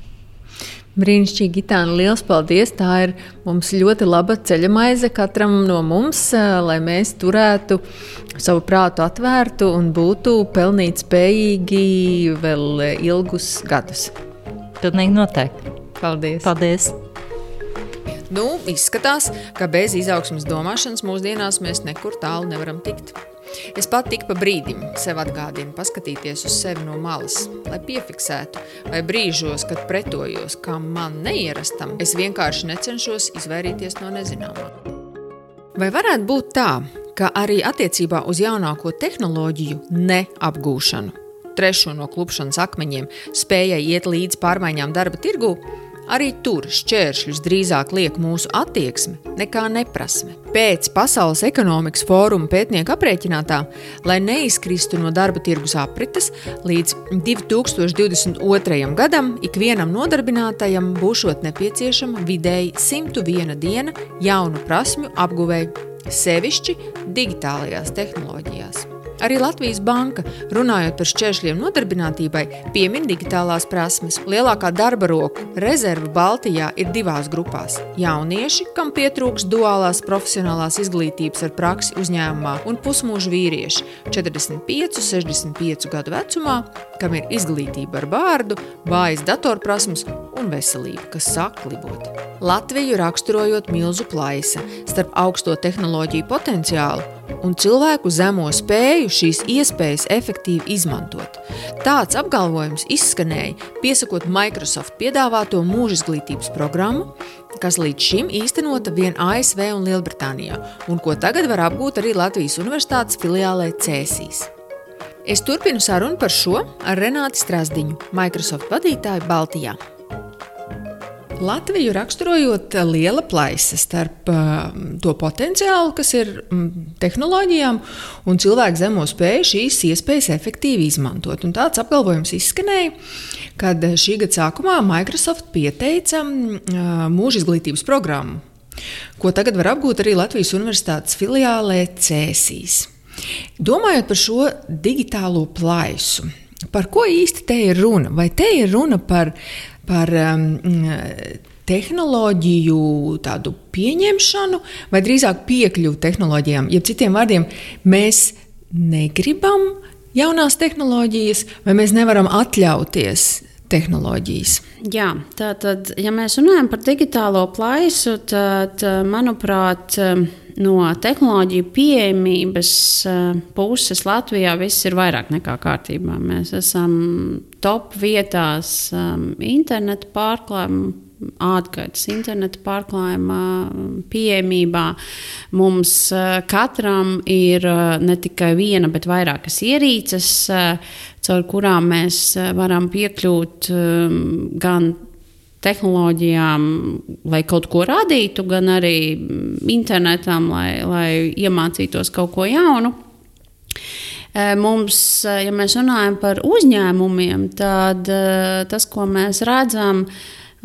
Brīnišķīgi, Gitāna, liels paldies! Tā ir mums ļoti laba ceļa maize katram no mums, lai mēs turētu savu prātu atvērtu un būtu pelnīt spējīgi vēl ilgus gadus. Pilnīgi noteikti. Paldies! Paldies. Nu, izskatās, ka bez izaugsmas domāšanas mūsdienās mēs nekur tālu nevaram tikt. Es pat tik pa brīdim sev atgādinu, paskatīties uz sevi no malas, lai piefiksētu, vai brīžos, kad pretojos kam man neierastam, es vienkārši necenšos izvairīties no nezināmā. Vai varētu būt tā, ka arī attiecībā uz jaunāko tehnoloģiju neapgūšanu, trešo no klupšanas akmeņiem, spējai iet līdz pārmaiņām darba tirgū, Arī tur šķēršļus drīzāk liek mūsu attieksme nekā neprasme. Pēc Pasaules ekonomikas fóruma pētnieku aprēķinātā, lai neizkristu no darba tirgus aprites, līdz 2022. gadam ikvienam nodarbinātajam būšot nepieciešama vidēji 101 diena jaunu prasmju apguvēju, sevišķi digitālajās tehnoloģijās. Arī Latvijas banka, runājot par šķēršļiem nodarbinātībai, piemin digitālās prasmes. Lielākā darba roku rezerve Baltijā ir divās grupās - jaunieši, kam pietrūks duālās profesionālās izglītības ar praksi uzņēmumā, un pusmūža vīrieši - 45, 65 gadu vecumā, kam ir izglītība ar vārdu, vājas datorprasmes un veselība, kas sāk klibot. Latviju raksturojot milzu plaisa starp augsto tehnoloģiju potenciālu un cilvēku zemo spēju šīs iespējas efektīvi izmantot. Tāds apgalvojums izskanēja, piesakot Microsoft piedāvāto mūža izglītības programmu, kas līdz šim īstenota vien ASV un Lielbritānijā, un ko tagad var apgūt arī Latvijas Universitātes filiālē Cēsīs. Es turpinu sarunu par šo ar Renāti Strasdiņu, Microsoft vadītāju Baltijā. Latviju raksturojot liela plaisa starp uh, to potenciālu, kas ir um, tehnoloģijām, un cilvēku zemo spēju šīs iespējas efektīvi izmantot. Un tāds apgalvojums izskanēja, kad šī gada sākumā Microsoft pieteica uh, mūža izglītības programmu, ko tagad var apgūt arī Latvijas Universitātes filiālē Cēsīs. Domājot par šo digitālo plaisu, par ko īsti te ir runa? Vai te ir runa par par um, tehnoloģiju tādu pieņemšanu, vai drīzāk piekļuvi tehnoloģijām. Jeb citiem vārdiem, mēs negribam jaunās tehnoloģijas, vai mēs nevaram atļauties tehnoloģijas. Jā, tātad, ja mēs runājam par digitālo plaisu, tad, manuprāt, no tehnoloģiju pieejamības puses Latvijā viss ir vairāk nekā kārtībā. Mēs esam top vietās internetu pārklājumu ārkārtas interneta pārklājuma pieejamībā. Mums katram ir ne tikai viena, bet vairākas ierīces, caur kurām mēs varam piekļūt gan tehnoloģijām, lai kaut ko radītu, gan arī internetam, lai, lai iemācītos kaut ko jaunu. Mums, ja mēs runājam par uzņēmumiem, tad tas, ko mēs redzam,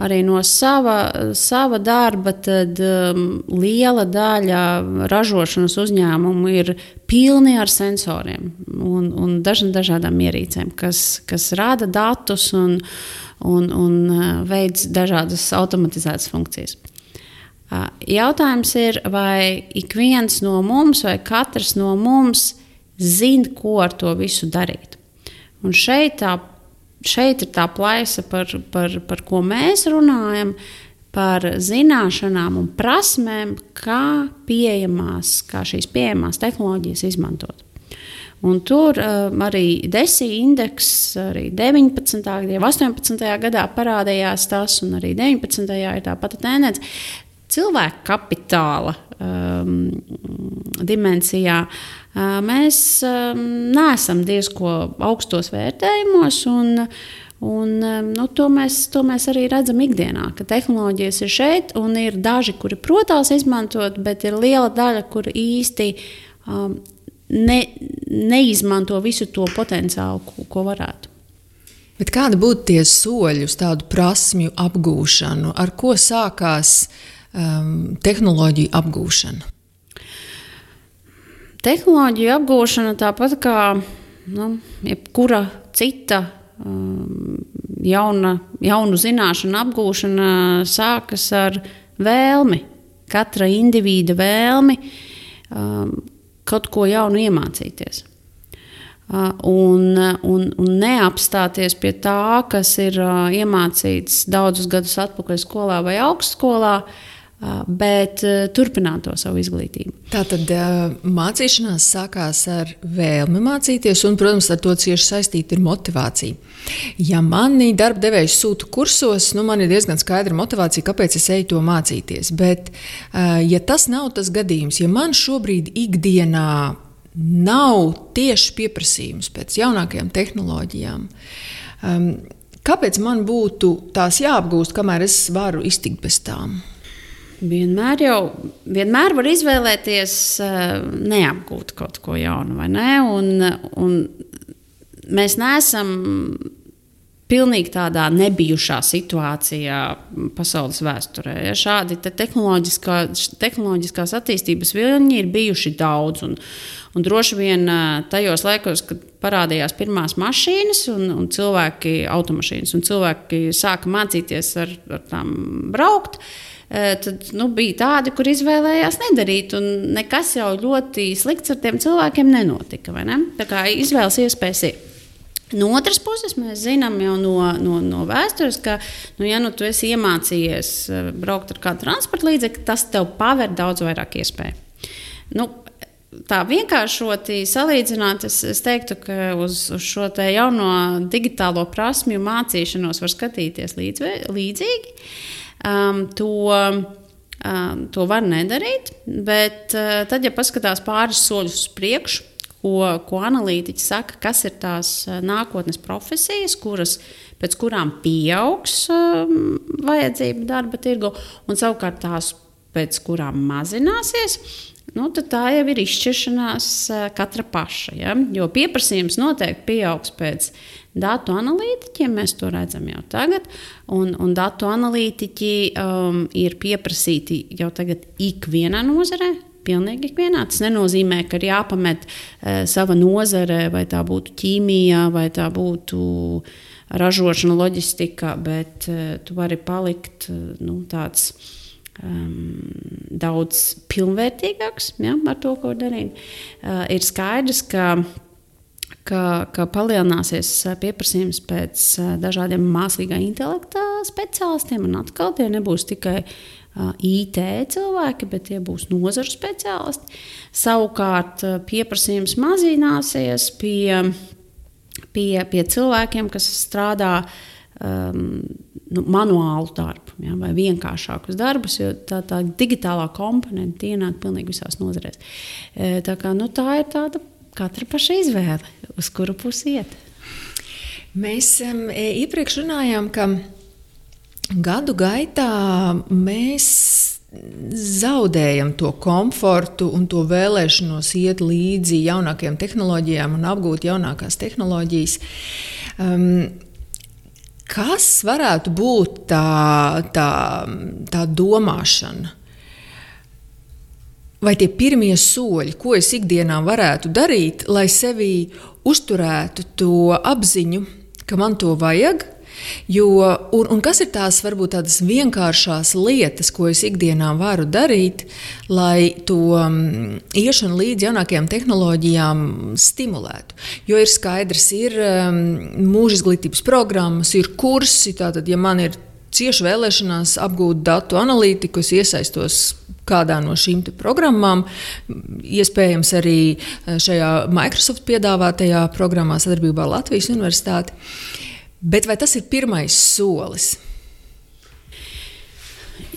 arī no sava, sava darba, tad um, liela daļa ražošanas uzņēmumu ir pilni ar sensoriem un, un daž, dažādām ierīcēm, kas, kas rada datus un, un, un veids dažādas automatizētas funkcijas. Jautājums ir, vai ik viens no mums, vai katrs no mums zina, ko ar to visu darīt. Un šeit, tā, šeit ir tā plaisa, par, par, par ko mēs runājam, par zināšanām un prasmēm, kā pieejamās, kā šīs pieejamās tehnoloģijas izmantot. Un tur um, arī desija indeks, arī 19. un 18. gadā parādījās tas, un arī 19. ir tā pati tendence. Cilvēka kapitāla um, dimensijā uh, mēs neesam diezgan augstos vērtējumos. Un, Un, nu, to, mēs, to mēs arī redzam ikdienā, ka tehnoloģijas ir šeit, un ir daži, kuri protās izmantot, bet ir liela daļa, kur īsti um, ne, neizmanto visu to potenciālu, ko, ko varētu. Bet kādi būtu tie soļi uz tādu prasmju apgūšanu, ar ko sākās um, tehnoloģiju apgūšana? Tehnoloģiju apgūšana tāpat kā nu, jebkura cita um, jauna, jaunu zināšanu apgūšana sākas ar vēlmi, katra indivīda vēlmi um, kaut ko jaunu iemācīties. Uh, un, un, un neapstāties pie tā, kas ir uh, iemācīts daudzus gadus atpakaļ skolā vai augstskolā, uh, bet turpināt to savu izglītību. Tā tad mācīšanās sākās ar vēlmi mācīties, un, protams, ar to cieši saistīta ir motivācija. Ja mani darba devējs sūta kursos, nu, man ir diezgan skaidra motivācija, kāpēc es eju to mācīties. Bet, ja tas nav tas gadījums, ja man šobrīd ikdienā nav tieši pieprasījums pēc jaunākajām tehnoloģijām. Um, kāpēc man būtu tās jāapgūst, kamēr es varu iztikt bez tām? Vienmēr jau vienmēr var izvēlēties uh, neapgūt kaut ko jaunu, vai ne? Un, un mēs neesam pilnīgi tādā nebijušā situācijā pasaules vēsturē. Ja, šādi te tehnoloģiskā, tehnoloģiskās attīstības viļņi ir bijuši daudz. Un, un droši vien tajos laikos, kad parādījās pirmās mašīnas un, un cilvēki, automašīnas, un cilvēki sāka mācīties ar, ar tām braukt. Tad nu, bija tādi, kur izvēlējās nedarīt, nekas jau ļoti slikts ar tiem cilvēkiem nenotika. Ne? Tā kā izvēles iespējas ir. No otras puses, mēs zinām jau no, no, no vēstures, ka, nu, ja nu tu esi iemācījies braukt ar kādu transporta līdzekli, tas tev paver daudz vairāk iespēju. Nu, tā vienkāršoti salīdzināt, es, es teiktu, ka uz, uz šo jauno digitālo prasmju mācīšanos var skatīties līdz, līdzīgi. Um, to, um, to var nedarīt, bet uh, tad, ja paskatās pāris soļus uz priekšu, ko, ko analītiķi saka, kas ir tās eh, nākotnes profesijas, kuras, pēc kurām pieaugs um, vajadzība darba tirgu, un savukārt tās, pēc kurām mazināsies. Nu, tā jau ir izšķiršanās eh, katra paša. Ja? Jo pieprasījums noteikti pieaugs pēc datu analītiķiem, mēs to redzam jau tagad. Un, un datu analītiķi um, ir pieprasīti jau tagad ikvienā nozarē. Pilnīgi ikvienā. Tas nenozīmē, ka ir jāpamet e, sava nozare, vai tā būtu ķīmija, vai tā būtu ražošana, loģistika, bet e, tu vari palikt e, nu, tāds. Um, daudz pilnvērtīgāks ja, ar to, ko darīt. Uh, ir skaidrs, ka ka, ka palielināsies pieprasījums pēc dažādiem mākslīgā intelekta speciālistiem. Atkal tie nebūs tikai IT cilvēki, bet tie būs nozaru speciālisti. Savukārt pieprasījums mazināsies pie, pie, pie cilvēkiem, kas strādā um, nu, manuālu darbu ja, vai vienkāršākus darbus, jo tā, tā digitālā komponente ienāk pilnīgi visās nozarēs. Tā, kā, nu, tā ir tāda katra paša izvēle, uz kuru pusi iet. Mēs um, iepriekš runājām, ka gadu gaitā mēs zaudējam to komfortu un to vēlēšanos iet līdzi jaunākajām tehnoloģijām un apgūt jaunākās tehnoloģijas. Um, kas varētu būt tā, tā, tā domāšana? Vai tie pirmie soļi, ko es ikdienā varētu darīt, lai sevī uzturētu to apziņu, ka man to vajag, Jo, un, un kas ir tās varbūt tādas vienkāršās lietas, ko es ikdienā varu darīt, lai to um, iešanu līdz jaunākajām tehnoloģijām stimulētu? Jo ir skaidrs, ir um, mūža izglītības programmas, ir kursi. Tātad, ja man ir cieši vēlēšanās apgūt datu analītiku, es iesaistos kādā no šīm programmām. Iespējams, arī uh, šajā Microsoft piedāvātajā programmā sadarbībā ar Latvijas Universitāti. Bet vai tas ir pirmais solis?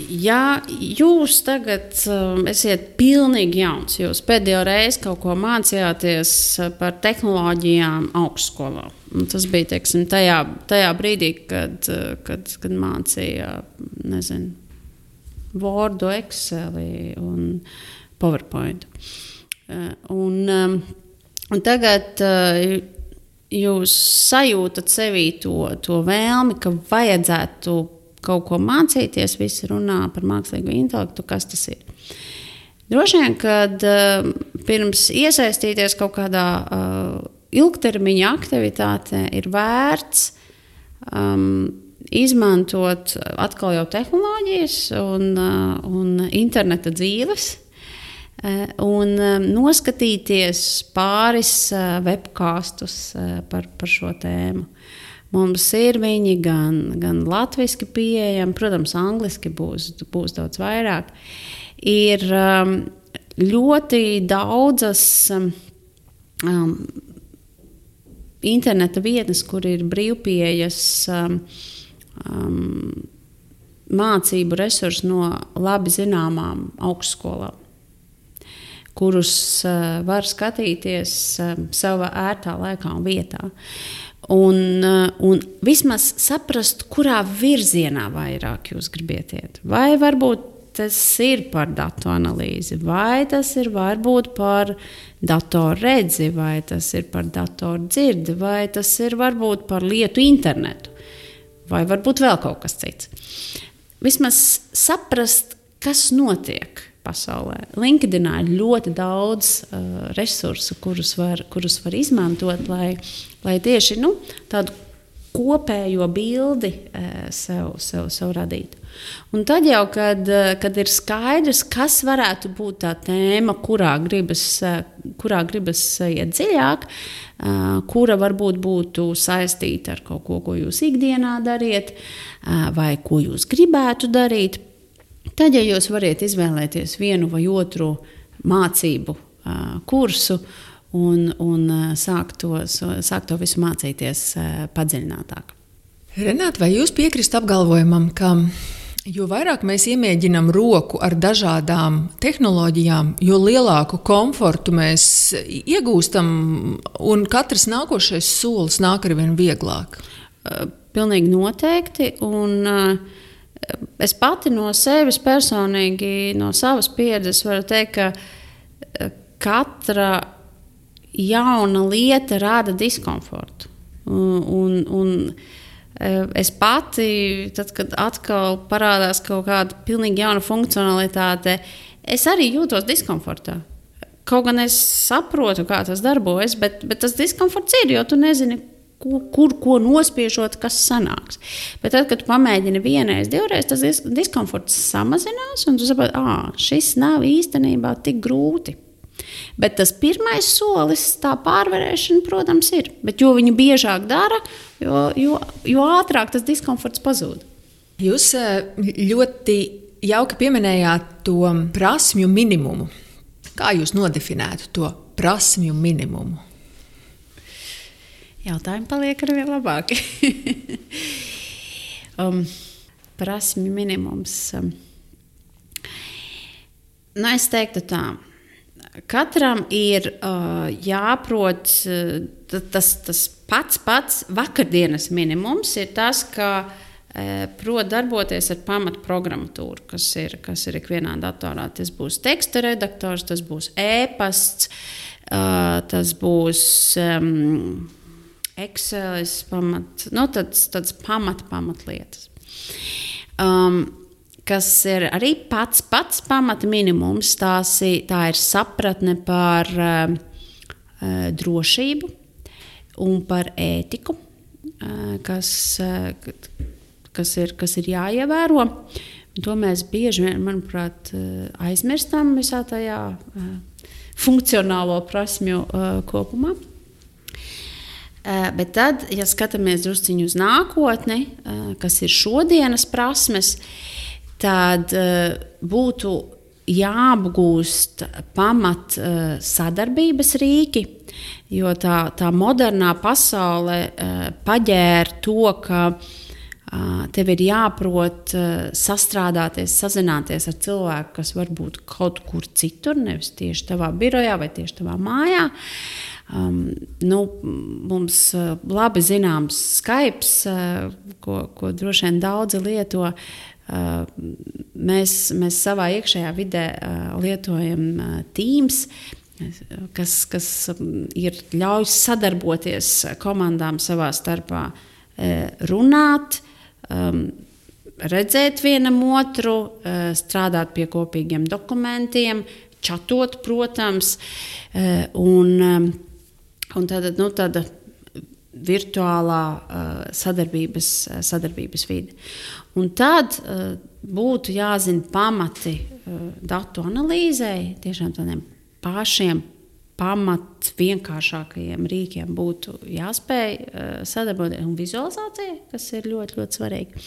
Ja jūs tagad um, esat pilnīgi jauns, jūs pēdējo reizi kaut ko mācījāties par tehnoloģijām augstskolā. Tas bija teiksim, tajā, tajā brīdī, kad, kad, kad mācīja nezinu, Word, Excel un PowerPoint. Uh, un, um, Un tagad uh, jūs sajūtat sevī to, to vēlmi, ka vajadzētu kaut ko mācīties, visi runā par mākslīgo intelektu, kas tas ir. Droši vien, kad uh, pirms iesaistīties kaut kādā ilgtermiņa aktivitātē, ir vērts um, izmantot atkal jau tehnoloģijas un, uh, un interneta dzīves. Uh, un noskatīties pāris webkāstus par, par šo tēmu. Mums ir viņi gan, gan latviešu pieejami, protams, angliski būs, būs daudz vairāk. Ir um, ļoti daudzas um, interneta vietnes, kur ir brīvpieejas um, um, mācību resursi no labi zināmām augstskolām, kurus uh, var skatīties uh, savā ērtā laikā un vietā. Un, uh, un vismaz saprast, kurā virzienā vairāk jūs gribat iet. Vai varbūt tas ir par datu analīzi, vai tas ir varbūt par datoru redzi, vai tas ir par datoru dzirdi, vai tas ir varbūt par lietu internetu vai varbūt vēl kaut kas cits. Vismaz saprast, kas notiek pasaulē. LinkedInā ir ļoti daudz uh, resursu, kurus var, kurus var izmantot, lai, lai tieši nu, tādu kopējo bildi uh, sev, sev, sev radītu. Un tad jau, kad, uh, kad ir skaidrs, kas varētu būt tā tēma, kurā gribas, uh, kurā gribas iet dziļāk, kura varbūt būtu saistīta ar kaut ko, ko jūs ikdienā dariet, vai ko jūs gribētu darīt. Tad, ja jūs varat izvēlēties vienu vai otru mācību kursu un, un sākt, to, sākt to visu mācīties padziļinātāk. Renāte, vai jūs piekrītat apgalvojumam, ka Jo vairāk mēs iemēģinām roku ar dažādām tehnoloģijām, jo lielāku komfortu mēs iegūstam, un katrs nākošais solis nāk ar vien vieglāk. Pilnīgi noteikti. Un, es pati no sevis personīgi, no savas pieredzes, varu teikt, ka katra jauna lieta rada diskomfortu. Un, un, un, Eh, es pati, tad, kad atkal parādās kaut kāda pilnīgi jauna funkcionalitāte, es arī jūtos diskomfortā. Kaut gan es saprotu, kā tas darbojas, bet, bet tas diskomforts ir, jo tu nezini, kur, kur ko nospiežot, kas sanāks. Bet tad, kad tu pamēģini vienreiz, divreiz, tas diskomforts samazinās, un tu saproti, ka šis nav īstenībā tik grūti. Bet tas pirmais solis, tā pārvarēšana, protams, ir. Bet jo viņi biežāk dara, jo, jo, jo ātrāk tas diskomforts pazūd. Jūs eh, ļoti jauki pieminējāt to prasmju minimumu. Kā jūs nodefinētu to prasmju minimumu? Jautājumi paliek ar vien labāki. um, prasmju minimums. Um, nu, es teiktu tā, Katram ir uh, jāprot tas, tas pats, pats vakardienas minimums, ir tas, ka uh, prot darboties ar pamatprogramatūru, kas ir, kas ir ikvienā datorā. Tas būs teksta redaktors, tas būs e-pasts, uh, tas būs um, Excel, pamat, nu, tāds, tāds pamat, pamatlietas. Um, kas ir arī pats, pats pamata minimums. Tās, tā ir sapratne par uh, drošību un par ētiku, uh, kas, uh, kas, ir, kas ir jāievēro. To mēs bieži vien, manuprāt, aizmirstam visā tajā funkcionālo prasmju kopumā. Bet tad, ja skatāmies drusciņu uz nākotni, kas ir šodienas prasmes, tad uh, būtu jāapgūst pamat uh, sadarbības rīki, jo tā, tā modernā pasaule uh, paģēra to, ka tev ir jāprot sastrādāties, sazināties ar cilvēku, kas varbūt kaut kur citur, nevis tieši tavā birojā vai tieši tavā mājā. Um, nu, mums labi zināms Skype, uh, ko, ko droši vien daudzi lieto, mēs, mēs savā iekšējā vidē lietojam Teams. kas, kas ir ļauj sadarboties komandām savā starpā, runāt, redzēt vienam otru, strādāt pie kopīgiem dokumentiem, čatot, protams, un, un tāda, nu, tāda virtuālā sadarbības, sadarbības vide. Un tad uh, būtu jāzina pamati uh, datu analīzei, tiešām tādiem pašiem pamat vienkāršākajiem rīkiem būtu jāspēj uh, sadarboties. Un vizualizācija, kas ir ļoti, ļoti svarīga.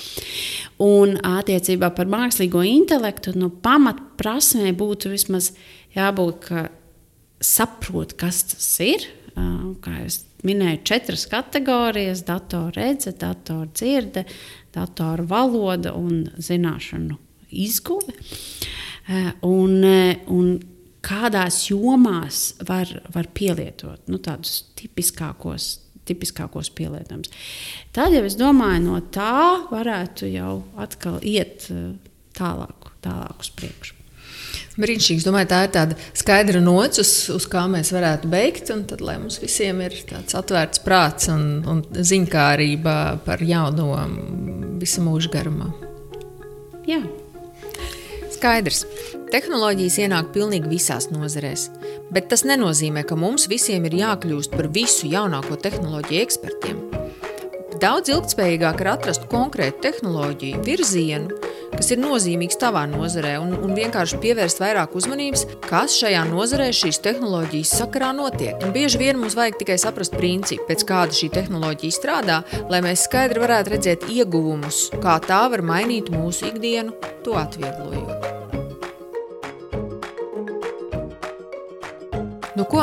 Un attiecībā par mākslīgo intelektu, no nu, pamatprasmē būtu vismaz jābūt, ka saprot, kas tas ir, uh, kā jūs minēju četras kategorijas - datoru redzes, datoru valoda un zināšanu izguve. Eh, un, eh, un kādās jomās var, var pielietot nu, tādus tipiskākos, tipiskākos pielietojumus. Tad jau es domāju, no tā varētu jau atkal iet eh, tālāk, tālāk uz priekšu. Brīnišķīgs. Domāju, tā ir tāda skaidra nots, uz, uz kā mēs varētu beigt. Tad, lai mums visiem ir tāds atvērts prāts un, un ziņkārība par jauno visu mūžu garumā. Jā. Skaidrs. Tehnoloģijas ienāk pilnīgi visās nozarēs, bet tas nenozīmē, ka mums visiem ir jākļūst par visu jaunāko tehnoloģiju ekspertiem. Daudz ilgspējīgāk ir atrast konkrētu tehnoloģiju virzienu, kas ir nozīmīgs tavā nozarē, un, un vienkārši pievērst vairāk uzmanības, kas šajā nozarē šīs tehnoloģijas sakarā notiek. Un bieži vien mums vajag tikai saprast principu, pēc kāda šī tehnoloģija strādā, lai mēs skaidri varētu redzēt ieguvumus, kā tā var mainīt mūsu ikdienu, to atvieglojot. Nu ko?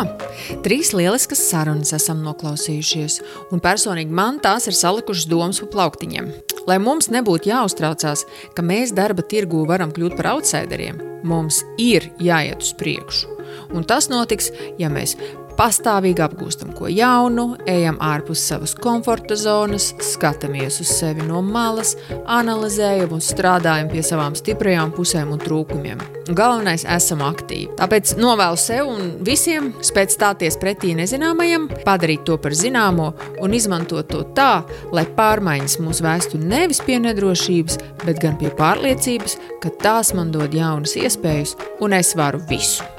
Trīs lieliskas sarunas esam noklausījušies, un personīgi man tās ir salikušas domas pa plauktiņiem. Lai mums nebūtu jāuztraucās, ka mēs darba tirgū varam kļūt par outsideriem, mums ir jāiet uz priekšu. Un tas notiks, ja mēs pastāvīgi apgūstam ko jaunu, ejam ārpus savas komforta zonas, skatāmies uz sevi no malas, analizējam un strādājam pie savām stiprajām pusēm un trūkumiem. Galvenais - esam aktīvi. Tāpēc novēlu sev un visiem spēt stāties pretī nezināmajam, padarīt to par zināmo un izmantot to tā, lai pārmaiņas mūs vēstu nevis pie nedrošības, bet gan pie pārliecības, ka tās man dod jaunas iespējas un es varu visu.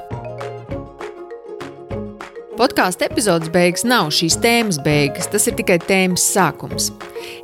Podkāstu epizodes beigas nav šīs tēmas beigas, tas ir tikai tēmas sākums.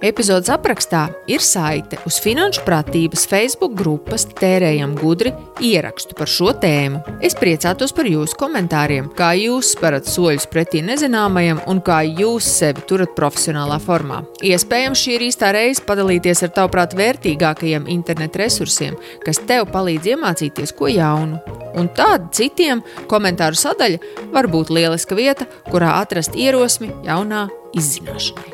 Epizodes aprakstā ir saite uz Finanšu pratības Facebook grupas Tērējam gudri ierakstu par šo tēmu. Es priecātos par jūsu komentāriem, kā jūs sparat soļus pretī nezināmajam un kā jūs sevi turat profesionālā formā. Iespējams, šī ir īstā reize padalīties ar tavuprāt vērtīgākajiem internetu resursiem, kas tev palīdz iemācīties ko jaunu. Un tāda citiem komentāru sadaļa var būt lieliska vieta, kurā atrast ierosmi jaunā izzināšanai.